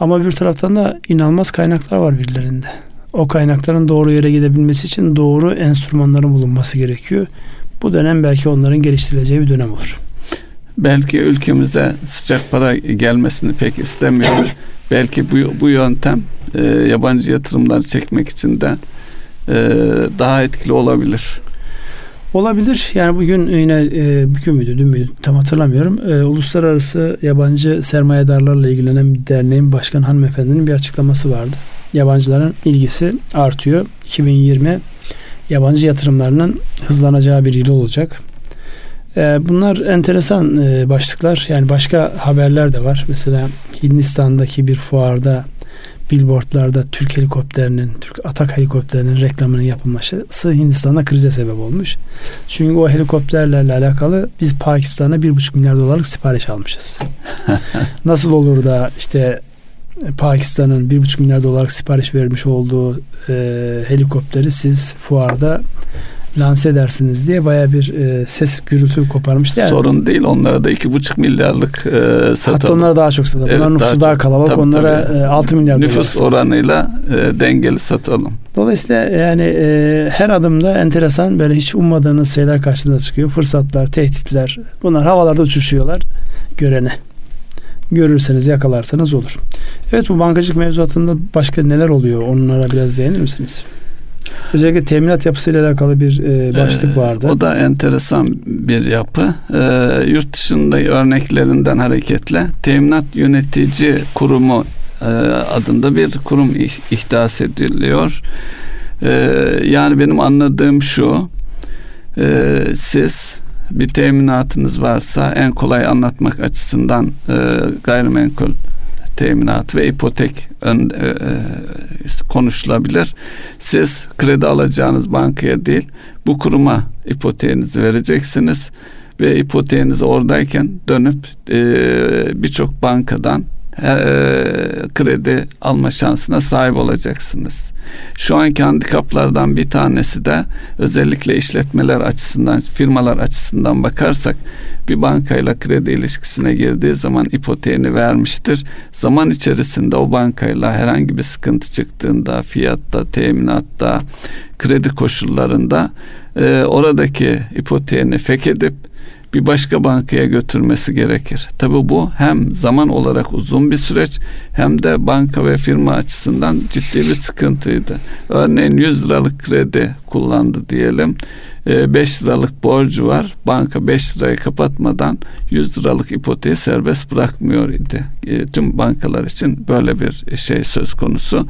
Ama bir taraftan da inanılmaz kaynaklar var birilerinde. O kaynakların doğru yere gidebilmesi için doğru enstrümanların bulunması gerekiyor. Bu dönem belki onların geliştirileceği bir dönem olur. Belki ülkemize sıcak para gelmesini pek istemiyoruz. belki bu, bu yöntem e, yabancı yatırımlar çekmek için de e, daha etkili olabilir. Olabilir. Yani bugün yine e, bugün müydü, dün müydü tam hatırlamıyorum. E, Uluslararası yabancı sermayedarlarla ilgilenen bir derneğin başkan hanımefendinin bir açıklaması vardı. Yabancıların ilgisi artıyor. 2020 yabancı yatırımlarının hızlanacağı bir yıl olacak. E, bunlar enteresan e, başlıklar. Yani başka haberler de var. Mesela Hindistan'daki bir fuarda billboardlarda Türk helikopterinin, Türk Atak helikopterinin reklamının yapılması Hindistan'da krize sebep olmuş. Çünkü o helikopterlerle alakalı biz Pakistan'a bir buçuk milyar dolarlık sipariş almışız. Nasıl olur da işte Pakistan'ın bir buçuk milyar dolarlık sipariş vermiş olduğu e, helikopteri siz fuarda lanse edersiniz diye baya bir e, ses gürültü koparmıştı. Yani. Sorun değil onlara da iki buçuk milyarlık e, satalım. Hatta onlara daha çok satalım. Evet, nüfusu daha, daha kalabalık. Tabii, onlara tabii. E, 6 milyar Nüfus dolar oranıyla e, dengeli satalım. Dolayısıyla yani e, her adımda enteresan böyle hiç ummadığınız şeyler karşınıza çıkıyor. Fırsatlar, tehditler. Bunlar havalarda uçuşuyorlar görene görürseniz yakalarsanız olur. Evet bu bankacılık mevzuatında başka neler oluyor? Onlara biraz değinir misiniz? Özellikle teminat yapısıyla alakalı bir e, başlık vardı. o da enteresan bir yapı. Ee, yurt dışında örneklerinden hareketle teminat yönetici kurumu e, adında bir kurum ihdas ediliyor. Ee, yani benim anladığım şu. E, siz bir teminatınız varsa en kolay anlatmak açısından e, gayrimenkul teminat ve ipotek ön, e, e, konuşulabilir. Siz kredi alacağınız bankaya değil bu kuruma ipoteğinizi vereceksiniz ve ipoteğinizi oradayken dönüp e, birçok bankadan kredi alma şansına sahip olacaksınız. Şu anki handikaplardan bir tanesi de özellikle işletmeler açısından, firmalar açısından bakarsak bir bankayla kredi ilişkisine girdiği zaman ipoteğini vermiştir. Zaman içerisinde o bankayla herhangi bir sıkıntı çıktığında fiyatta, teminatta, kredi koşullarında e, oradaki ipoteğini fek edip bir başka bankaya götürmesi gerekir. Tabi bu hem zaman olarak uzun bir süreç hem de banka ve firma açısından ciddi bir sıkıntıydı. Örneğin 100 liralık kredi kullandı diyelim. 5 ee, liralık borcu var. Banka 5 lirayı kapatmadan 100 liralık ipoteği serbest bırakmıyor idi. Ee, tüm bankalar için böyle bir şey söz konusu.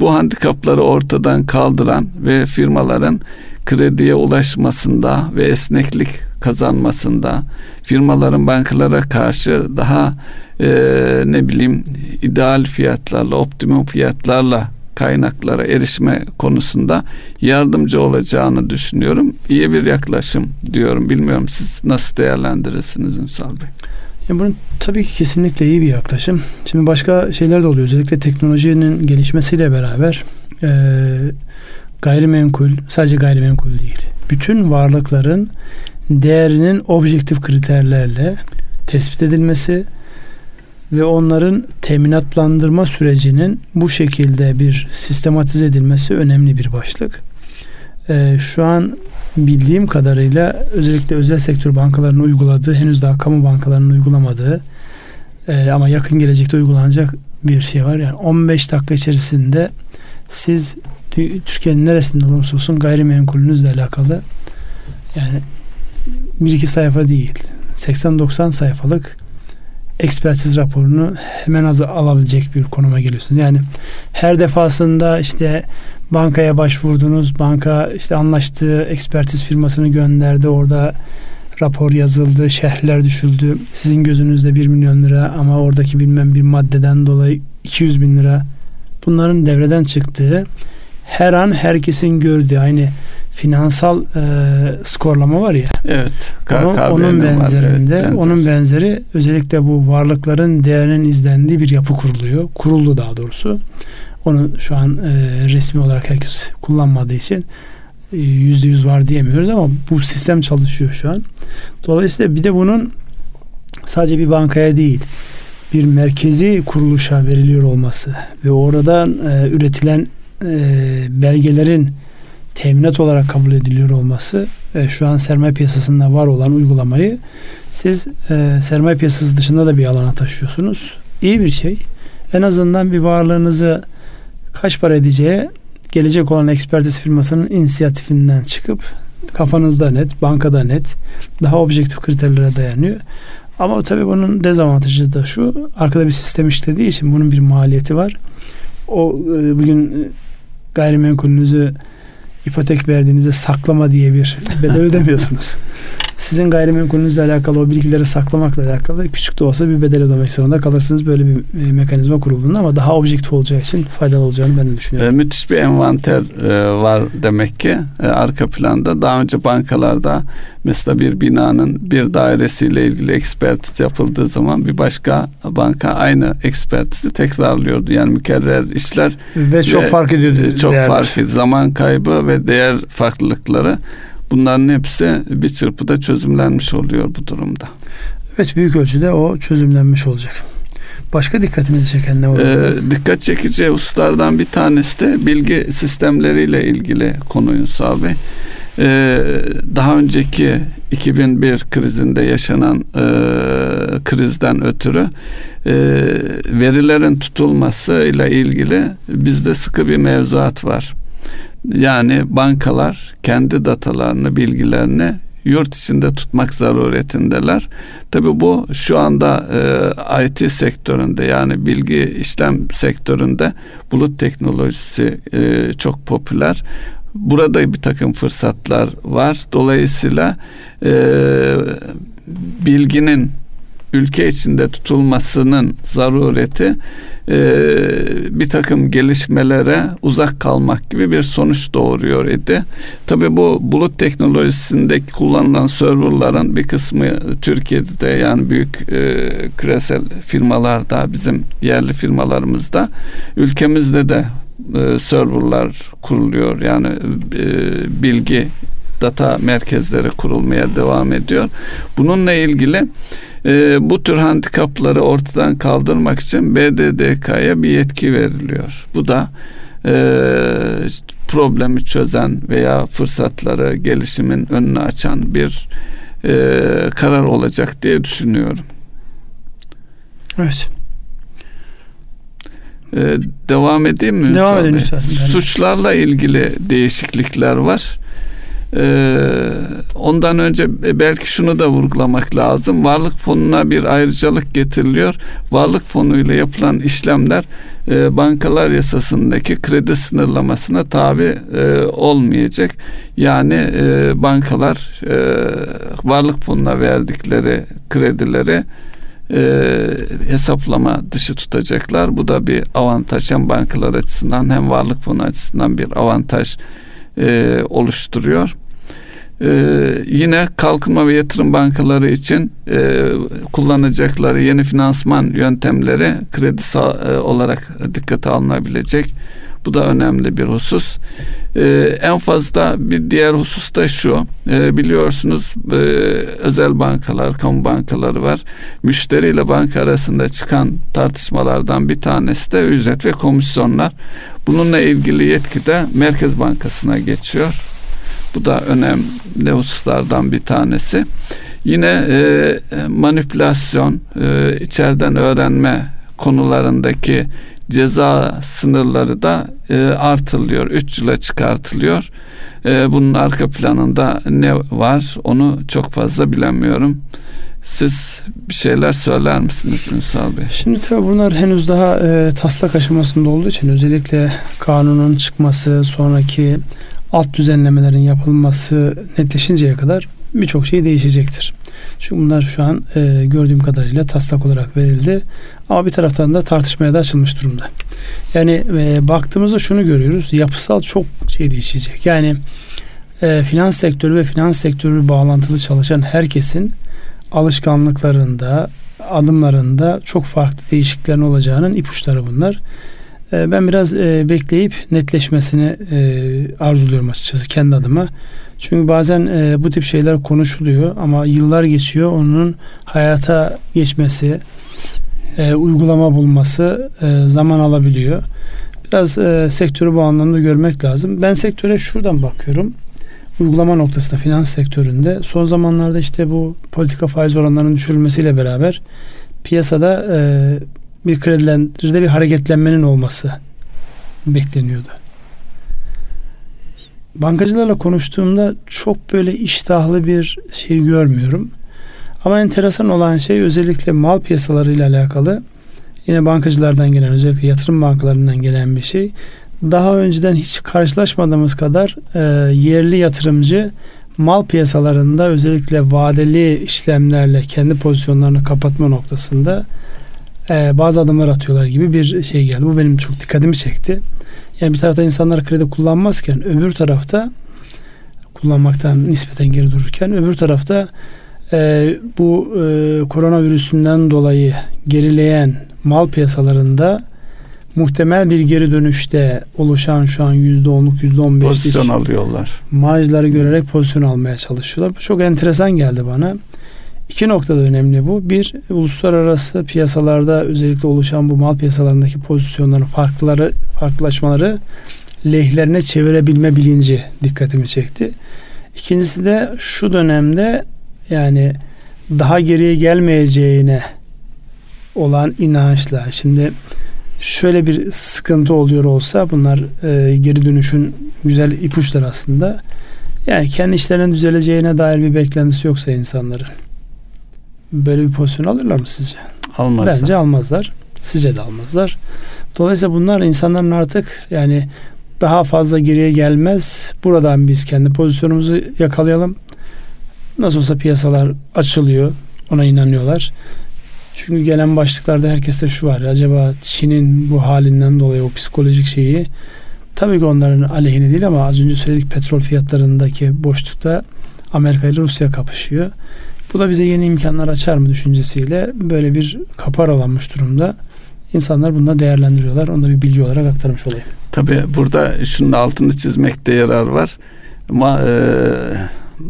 Bu handikapları ortadan kaldıran ve firmaların krediye ulaşmasında ve esneklik kazanmasında firmaların bankalara karşı daha e, ne bileyim ideal fiyatlarla optimum fiyatlarla kaynaklara erişme konusunda yardımcı olacağını düşünüyorum. İyi bir yaklaşım diyorum. Bilmiyorum siz nasıl değerlendirirsiniz Ünsal Bey? Ya bunun tabii ki kesinlikle iyi bir yaklaşım. Şimdi başka şeyler de oluyor. Özellikle teknolojinin gelişmesiyle beraber e, gayrimenkul, sadece gayrimenkul değil. Bütün varlıkların değerinin objektif kriterlerle tespit edilmesi ve onların teminatlandırma sürecinin bu şekilde bir sistematize edilmesi önemli bir başlık. Ee, şu an bildiğim kadarıyla özellikle özel sektör bankalarının uyguladığı henüz daha kamu bankalarının uygulamadığı e, ama yakın gelecekte uygulanacak bir şey var. Yani 15 dakika içerisinde siz Türkiye'nin neresinde olursa olsun gayrimenkulünüzle alakalı yani bir iki sayfa değil 80-90 sayfalık ekspertiz raporunu hemen az alabilecek bir konuma geliyorsunuz. Yani her defasında işte bankaya başvurdunuz, banka işte anlaştığı ekspertiz firmasını gönderdi, orada rapor yazıldı, şerhler düşüldü. Sizin gözünüzde 1 milyon lira ama oradaki bilmem bir maddeden dolayı 200 bin lira. Bunların devreden çıktığı her an herkesin gördüğü aynı finansal e, skorlama var ya. Evet. Onun, onun benzerinde, var, evet, benzer. onun benzeri özellikle bu varlıkların değerinin izlendiği bir yapı kuruluyor. Kuruldu daha doğrusu. Onu şu an e, resmi olarak herkes kullanmadığı için e, yüzde yüz var diyemiyoruz ama bu sistem çalışıyor şu an. Dolayısıyla bir de bunun sadece bir bankaya değil bir merkezi kuruluşa veriliyor olması ve oradan e, üretilen belgelerin teminat olarak kabul ediliyor olması e, şu an sermaye piyasasında var olan uygulamayı siz e, sermaye piyasası dışında da bir alana taşıyorsunuz. İyi bir şey. En azından bir varlığınızı kaç para edeceği gelecek olan ekspertiz firmasının inisiyatifinden çıkıp kafanızda net, bankada net, daha objektif kriterlere dayanıyor. Ama tabii bunun dezavantajı da şu, arkada bir sistem işlediği için bunun bir maliyeti var. O e, bugün gayrimenkulünüzü ipotek verdiğinizde saklama diye bir bedel ödemiyorsunuz. Sizin gayrimenkulünüzle alakalı o bilgileri saklamakla alakalı küçük de olsa bir bedel ödemek zorunda kalırsınız. Böyle bir e, mekanizma kurulduğunda ama daha objektif olacağı için faydalı olacağını ben de düşünüyorum. E, müthiş bir envanter e, var demek ki e, arka planda. Daha önce bankalarda mesela bir binanın bir dairesiyle ilgili ekspertiz yapıldığı zaman bir başka banka aynı ekspertizi tekrarlıyordu. Yani mükerrer işler ve çok ve, fark ediyordu. E, çok değerler. fark ediyor. Zaman kaybı ve değer farklılıkları Bunların hepsi bir çırpıda çözümlenmiş oluyor bu durumda. Evet büyük ölçüde o çözümlenmiş olacak. Başka dikkatinizi çeken ne var? Ee, dikkat çekici hususlardan bir tanesi de bilgi sistemleriyle ilgili konu Ünsal Bey. Ee, daha önceki 2001 krizinde yaşanan e, krizden ötürü e, verilerin tutulması ile ilgili bizde sıkı bir mevzuat var. Yani bankalar kendi datalarını, bilgilerini yurt içinde tutmak zaruretindeler. Tabi bu şu anda e, IT sektöründe yani bilgi işlem sektöründe bulut teknolojisi e, çok popüler. Burada bir takım fırsatlar var. Dolayısıyla e, bilginin ülke içinde tutulmasının zarureti e, bir takım gelişmelere uzak kalmak gibi bir sonuç doğuruyor idi. Tabii bu bulut teknolojisindeki kullanılan serverların bir kısmı Türkiye'de de yani büyük e, küresel firmalarda bizim yerli firmalarımızda ülkemizde de e, serverlar kuruluyor yani e, bilgi data merkezleri kurulmaya devam ediyor. Bununla ilgili e, bu tür handikapları ortadan kaldırmak için BDDK'ya bir yetki veriliyor. Bu da e, problemi çözen veya fırsatları gelişimin önünü açan bir e, karar olacak diye düşünüyorum. Evet. Ee, devam edeyim mi? Devam edin lütfen. Suçlarla ilgili değişiklikler var. Ee, ondan önce belki şunu da vurgulamak lazım. Varlık fonuna bir ayrıcalık getiriliyor. Varlık fonu ile yapılan işlemler e, bankalar yasasındaki kredi sınırlamasına tabi e, olmayacak. Yani e, bankalar e, varlık fonuna verdikleri kredileri e, hesaplama dışı tutacaklar. Bu da bir avantaj hem bankalar açısından hem varlık fonu açısından bir avantaj e, oluşturuyor. Ee, yine kalkınma ve yatırım bankaları için e, kullanacakları yeni finansman yöntemleri kredi e, olarak dikkate alınabilecek. Bu da önemli bir husus. Ee, en fazla bir diğer husus da şu. Ee, biliyorsunuz e, özel bankalar, kamu bankaları var. Müşteri ile banka arasında çıkan tartışmalardan bir tanesi de ücret ve komisyonlar. Bununla ilgili yetki de Merkez Bankası'na geçiyor. Bu da önemli hususlardan bir tanesi. Yine e, manipülasyon, e, içeriden öğrenme konularındaki ceza sınırları da e, artırılıyor. 3 yıla çıkartılıyor. E, bunun arka planında ne var onu çok fazla bilemiyorum. Siz bir şeyler söyler misiniz Ünsal Bey? Şimdi tabii bunlar henüz daha e, taslak aşamasında olduğu için özellikle kanunun çıkması, sonraki alt düzenlemelerin yapılması netleşinceye kadar birçok şey değişecektir. Çünkü bunlar şu an e, gördüğüm kadarıyla taslak olarak verildi. Ama bir taraftan da tartışmaya da açılmış durumda. Yani e, baktığımızda şunu görüyoruz. Yapısal çok şey değişecek. Yani e, finans sektörü ve finans sektörü bağlantılı çalışan herkesin alışkanlıklarında, adımlarında çok farklı değişikliklerin olacağının ipuçları bunlar. E, ben biraz e, bekleyip netleşmesini e, arzuluyorum açıkçası kendi adıma. Çünkü bazen e, bu tip şeyler konuşuluyor ama yıllar geçiyor. Onun hayata geçmesi, uygulama bulması zaman alabiliyor. Biraz sektörü bu anlamda görmek lazım. Ben sektöre şuradan bakıyorum. Uygulama noktasında finans sektöründe son zamanlarda işte bu politika faiz oranlarının düşürülmesiyle beraber piyasada bir kredilendirde bir hareketlenmenin olması bekleniyordu bankacılarla konuştuğumda çok böyle iştahlı bir şey görmüyorum. Ama enteresan olan şey özellikle mal piyasaları ile alakalı yine bankacılardan gelen özellikle yatırım bankalarından gelen bir şey. Daha önceden hiç karşılaşmadığımız kadar e, yerli yatırımcı mal piyasalarında özellikle vadeli işlemlerle kendi pozisyonlarını kapatma noktasında e, bazı adımlar atıyorlar gibi bir şey geldi. Bu benim çok dikkatimi çekti. Yani bir tarafta insanlar kredi kullanmazken öbür tarafta kullanmaktan nispeten geri dururken öbür tarafta e, bu e, koronavirüsünden dolayı gerileyen mal piyasalarında muhtemel bir geri dönüşte oluşan şu an yüzde onluk yüzde on beşlik pozisyon alıyorlar. Marjları görerek pozisyon almaya çalışıyorlar. Bu çok enteresan geldi bana. İki noktada önemli bu. Bir, uluslararası piyasalarda özellikle oluşan bu mal piyasalarındaki pozisyonların farkları, farklılaşmaları lehlerine çevirebilme bilinci dikkatimi çekti. İkincisi de şu dönemde yani daha geriye gelmeyeceğine olan inançla. Şimdi şöyle bir sıkıntı oluyor olsa bunlar e, geri dönüşün güzel ipuçları aslında. Yani kendi işlerinin düzeleceğine dair bir beklentisi yoksa insanların böyle bir pozisyon alırlar mı sizce? Almazlar. Bence almazlar. Sizce de almazlar. Dolayısıyla bunlar insanların artık yani daha fazla geriye gelmez. Buradan biz kendi pozisyonumuzu yakalayalım. Nasıl olsa piyasalar açılıyor. Ona inanıyorlar. Çünkü gelen başlıklarda herkeste şu var. Acaba Çin'in bu halinden dolayı o psikolojik şeyi tabii ki onların aleyhine değil ama az önce söyledik petrol fiyatlarındaki boşlukta Amerika ile Rusya kapışıyor. Bu da bize yeni imkanlar açar mı düşüncesiyle böyle bir kapı aralanmış durumda. İnsanlar bunu değerlendiriyorlar. Onu da bir bilgi olarak aktarmış olayım. Tabii burada şunun altını çizmekte yarar var. Ma, e,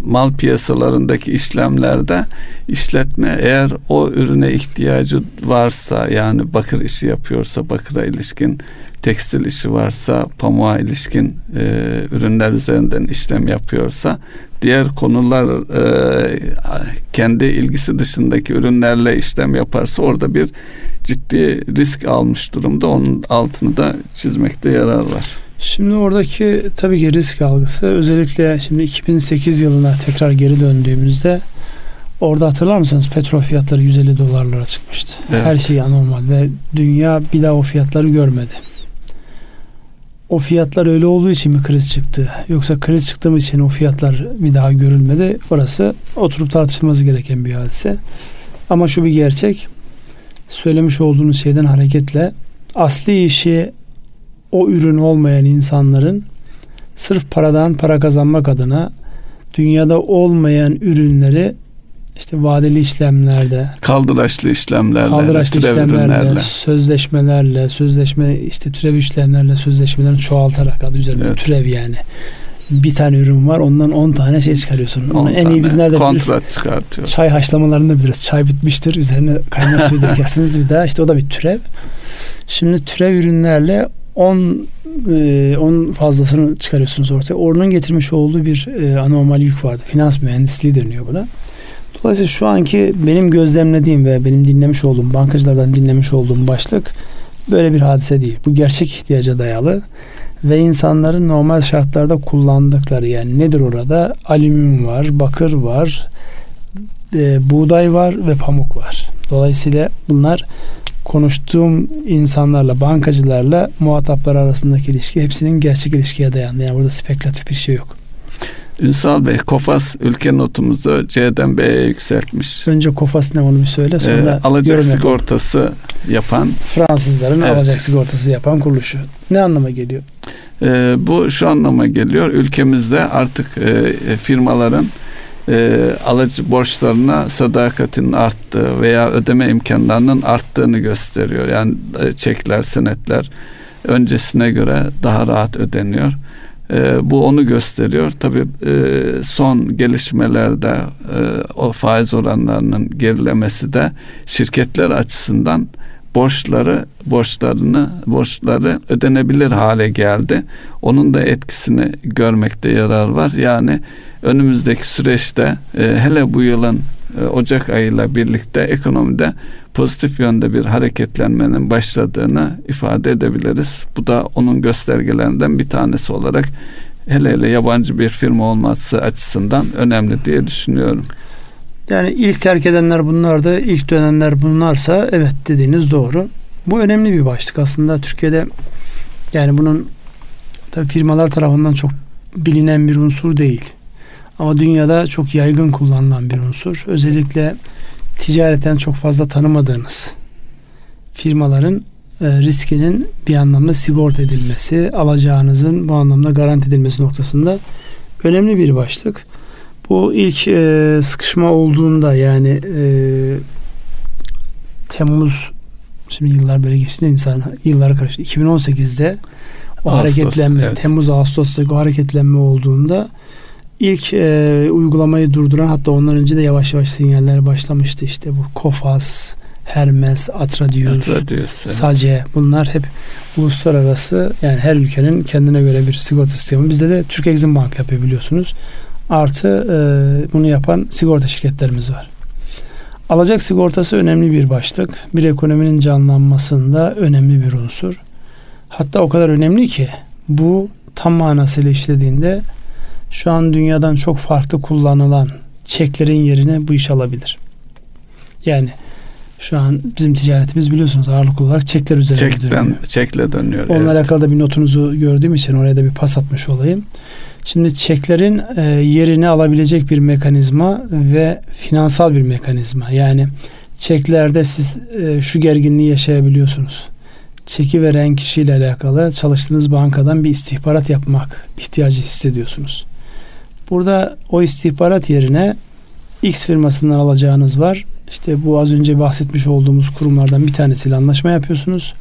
mal piyasalarındaki işlemlerde işletme eğer o ürüne ihtiyacı varsa yani bakır işi yapıyorsa bakıra ilişkin tekstil işi varsa pamuğa ilişkin e, ürünler üzerinden işlem yapıyorsa diğer konular e, kendi ilgisi dışındaki ürünlerle işlem yaparsa orada bir ciddi risk almış durumda. Onun altını da çizmekte yarar var. Şimdi oradaki tabii ki risk algısı özellikle şimdi 2008 yılına tekrar geri döndüğümüzde orada hatırlar mısınız petrol fiyatları 150 dolarlara çıkmıştı. Evet. Her şey anormal ve dünya bir daha o fiyatları görmedi o fiyatlar öyle olduğu için mi kriz çıktı? Yoksa kriz çıktığı için o fiyatlar bir daha görülmedi? Orası oturup tartışılması gereken bir hadise. Ama şu bir gerçek. Söylemiş olduğunuz şeyden hareketle asli işi o ürün olmayan insanların sırf paradan para kazanmak adına dünyada olmayan ürünleri işte vadeli işlemlerde, kaldıraçlı işlemlerle, kaldıraçlı işlemlerle, sözleşmelerle, sözleşme işte türev işlemlerle sözleşmelerini çoğaltarak adı üzerinde evet. türev yani. Bir tane ürün var ondan 10 tane şey çıkarıyorsun. Onu en iyi biz nerede kontrat biliriz? çıkartıyor. Çay haşlamalarında biliriz. Çay bitmiştir. Üzerine kaynar suyu dökersiniz bir daha. İşte o da bir türev. Şimdi türev ürünlerle 10 10 e, fazlasını çıkarıyorsunuz ortaya. Onun getirmiş olduğu bir e, anormal yük vardı. Finans mühendisliği deniyor buna. Dolayısıyla şu anki benim gözlemlediğim ve benim dinlemiş olduğum, bankacılardan dinlemiş olduğum başlık böyle bir hadise değil. Bu gerçek ihtiyaca dayalı ve insanların normal şartlarda kullandıkları yani nedir orada? Alüminyum var, bakır var, e, buğday var ve pamuk var. Dolayısıyla bunlar konuştuğum insanlarla, bankacılarla muhataplar arasındaki ilişki hepsinin gerçek ilişkiye dayandı. Yani burada spekülatif bir şey yok. Ünsal Bey, Kofas ülke notumuzu C'den B'ye yükseltmiş. Önce Kofas ne onu bir söyle sonra ee, alacak sigortası yapan Fransızların evet. alacak sigortası yapan kuruluşu. Ne anlama geliyor? Ee, bu şu anlama geliyor. Ülkemizde artık e, firmaların e, alıcı borçlarına sadakatinin arttığı veya ödeme imkanlarının arttığını gösteriyor. Yani e, çekler, senetler öncesine göre daha rahat ödeniyor. E, bu onu gösteriyor. Tabii e, son gelişmelerde e, o faiz oranlarının gerilemesi de şirketler açısından borçları borçlarını borçları ödenebilir hale geldi. Onun da etkisini görmekte yarar var. Yani önümüzdeki süreçte e, hele bu yılın e, Ocak ayıyla birlikte ekonomide pozitif yönde bir hareketlenmenin başladığını ifade edebiliriz. Bu da onun göstergelerinden bir tanesi olarak hele hele yabancı bir firma olması açısından önemli diye düşünüyorum. Yani ilk terk edenler bunlar da ilk dönenler bunlarsa evet dediğiniz doğru. Bu önemli bir başlık aslında Türkiye'de yani bunun tabii firmalar tarafından çok bilinen bir unsur değil. Ama dünyada çok yaygın kullanılan bir unsur. Özellikle ticareten çok fazla tanımadığınız firmaların e, riskinin bir anlamda sigorta edilmesi, alacağınızın bu anlamda garanti edilmesi noktasında önemli bir başlık. Bu ilk e, sıkışma olduğunda yani e, Temmuz şimdi yıllar böyle geçince insan yıllara karıştı. 2018'de o Ağustos, hareketlenme evet. Temmuz Ağustos'ta o hareketlenme olduğunda ilk e, uygulamayı durduran hatta ondan önce de yavaş yavaş sinyaller başlamıştı. işte bu Kofas, Hermes, Atradius, Atradius Sace bunlar hep uluslararası yani her ülkenin kendine göre bir sigorta sistemi. Bizde de Türk Exim Bank yapıyor biliyorsunuz. Artı e, bunu yapan sigorta şirketlerimiz var. Alacak sigortası önemli bir başlık. Bir ekonominin canlanmasında önemli bir unsur. Hatta o kadar önemli ki bu tam manasıyla işlediğinde şu an dünyadan çok farklı kullanılan çeklerin yerine bu iş alabilir. Yani şu an bizim ticaretimiz biliyorsunuz ağırlıklı olarak çekler üzerinde Çekten, dönüyor. Çekle dönüyor. Onunla evet. alakalı da bir notunuzu gördüğüm için oraya da bir pas atmış olayım. Şimdi çeklerin e, yerini alabilecek bir mekanizma ve finansal bir mekanizma. Yani çeklerde siz e, şu gerginliği yaşayabiliyorsunuz. Çeki veren kişiyle alakalı çalıştığınız bankadan bir istihbarat yapmak ihtiyacı hissediyorsunuz. Burada o istihbarat yerine X firmasından alacağınız var. İşte bu az önce bahsetmiş olduğumuz kurumlardan bir tanesiyle anlaşma yapıyorsunuz.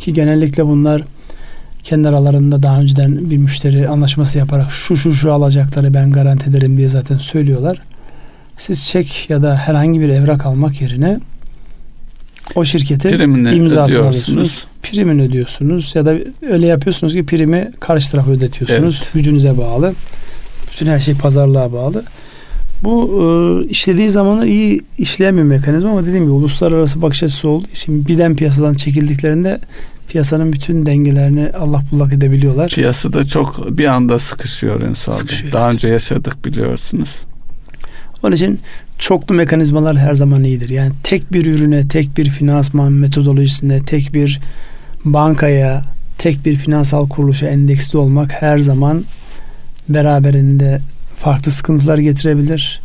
Ki genellikle bunlar kendi aralarında daha önceden bir müşteri anlaşması yaparak şu şu şu alacakları ben garanti ederim diye zaten söylüyorlar. Siz çek ya da herhangi bir evrak almak yerine o şirketin Primini imzasını alıyorsunuz. Primini ödüyorsunuz ya da öyle yapıyorsunuz ki primi karşı tarafa ödetiyorsunuz. Evet. Gücünüze bağlı. Bütün her şey pazarlığa bağlı. Bu e, işlediği zamanlar iyi işleyen bir mekanizma ama dediğim gibi uluslararası bakış açısı olduğu için birden piyasadan çekildiklerinde piyasanın bütün dengelerini Allah bullak edebiliyorlar. Piyasada çok bir anda sıkışıyor Ünsal sıkışıyor, Daha evet. önce yaşadık biliyorsunuz. Onun için çoklu mekanizmalar her zaman iyidir. Yani tek bir ürüne, tek bir finansman metodolojisinde, tek bir bankaya, tek bir finansal kuruluşa endeksli olmak her zaman beraberinde farklı sıkıntılar getirebilir.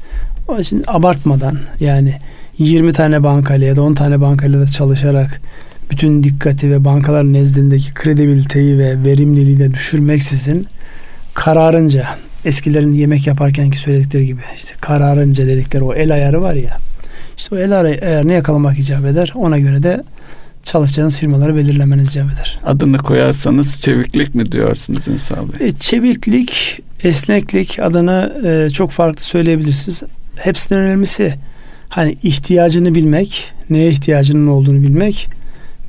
Onun için abartmadan yani 20 tane bankayla ya da 10 tane bankayla da çalışarak bütün dikkati ve bankalar nezdindeki kredibiliteyi ve verimliliği de düşürmeksizin kararınca eskilerin yemek yaparkenki söyledikleri gibi işte kararınca dedikleri o el ayarı var ya. İşte o el ayarını yakalamak icap eder. Ona göre de çalışacağınız firmaları belirlemeniz icap eder. Adını koyarsanız çeviklik mi diyorsunuz Ünsal Bey? E, çeviklik, esneklik adını e, çok farklı söyleyebilirsiniz. Hepsinden önemlisi hani ihtiyacını bilmek, neye ihtiyacının olduğunu bilmek,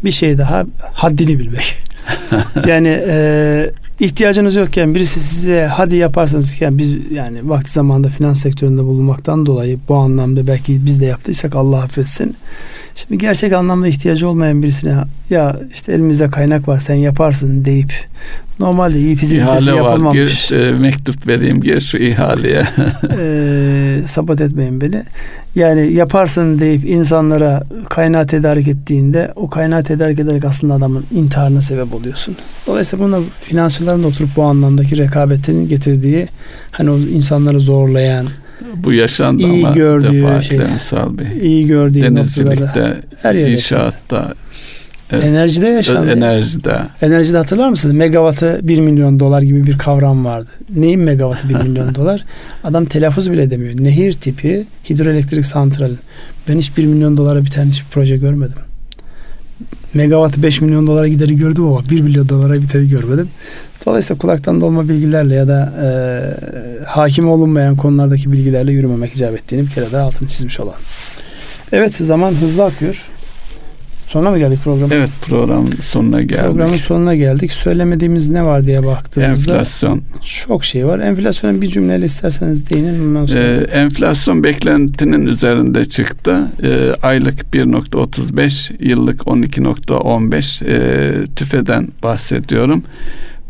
bir şey daha haddini bilmek. yani e, ihtiyacınız yokken birisi size hadi yaparsınız yani biz yani vakti zamanda finans sektöründe bulunmaktan dolayı bu anlamda belki biz de yaptıysak Allah affetsin. Şimdi gerçek anlamda ihtiyacı olmayan birisine ya işte elimizde kaynak var sen yaparsın deyip normalde iyi fizik İhale var gir e, mektup vereyim gir şu ihaleye. e, sabot etmeyin beni. Yani yaparsın deyip insanlara kaynağı tedarik ettiğinde o kaynağı tedarik ederek aslında adamın intiharına sebep oluyorsun. Dolayısıyla buna finansçıların da oturup bu anlamdaki rekabetinin getirdiği hani o insanları zorlayan bu yaşandı iyi ama gördüğü şey, Ünsal Bey. İyi gördüğü Denizcilikte, her inşaatta, Evet. Enerjide yaşandı. Enerjide. Enerjide hatırlar mısınız? Megawattı 1 milyon dolar gibi bir kavram vardı. Neyin megawattı 1 milyon dolar? Adam telaffuz bile edemiyor. Nehir tipi hidroelektrik santral. Ben hiç 1 milyon dolara biten hiçbir proje görmedim. Megawattı 5 milyon dolara gideri gördüm ama 1 milyon dolara biteri görmedim. Dolayısıyla kulaktan dolma bilgilerle ya da e, hakim olunmayan konulardaki bilgilerle yürümemek icap ettiğini bir kere daha altını çizmiş olan. Evet zaman hızlı akıyor. Sonuna mı geldik program? Evet programın sonuna geldik. Programın sonuna geldik. Söylemediğimiz ne var diye baktığımızda enflasyon. Çok şey var. Enflasyona bir cümleyle isterseniz değinin ondan sonra. Ee, enflasyon beklentinin üzerinde çıktı. Ee, aylık 1.35, yıllık 12.15 ee, tüfeden bahsediyorum.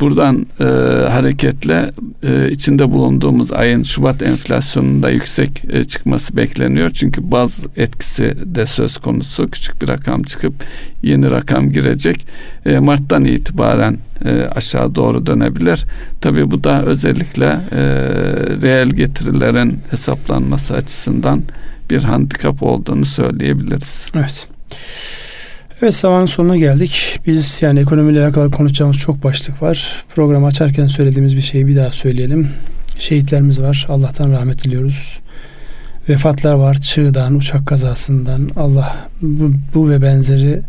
Buradan e, hareketle e, içinde bulunduğumuz ayın Şubat enflasyonunda yüksek e, çıkması bekleniyor. Çünkü baz etkisi de söz konusu. Küçük bir rakam çıkıp yeni rakam girecek. E, Mart'tan itibaren e, aşağı doğru dönebilir. Tabii bu da özellikle e, reel getirilerin hesaplanması açısından bir handikap olduğunu söyleyebiliriz. Evet. Evet zamanın sonuna geldik. Biz yani ekonomiyle alakalı konuşacağımız çok başlık var. Programı açarken söylediğimiz bir şeyi bir daha söyleyelim. Şehitlerimiz var. Allah'tan rahmet diliyoruz. Vefatlar var. Çığdan, uçak kazasından. Allah bu, bu ve benzeri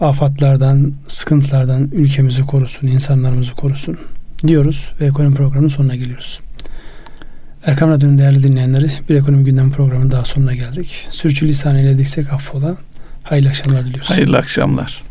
afatlardan, sıkıntılardan ülkemizi korusun, insanlarımızı korusun diyoruz ve ekonomi programının sonuna geliyoruz. Erkam Radyo'nun değerli dinleyenleri bir ekonomi gündem programının daha sonuna geldik. Sürçülisan eylediksek affola. Hayırlı akşamlar diliyoruz. Hayırlı akşamlar.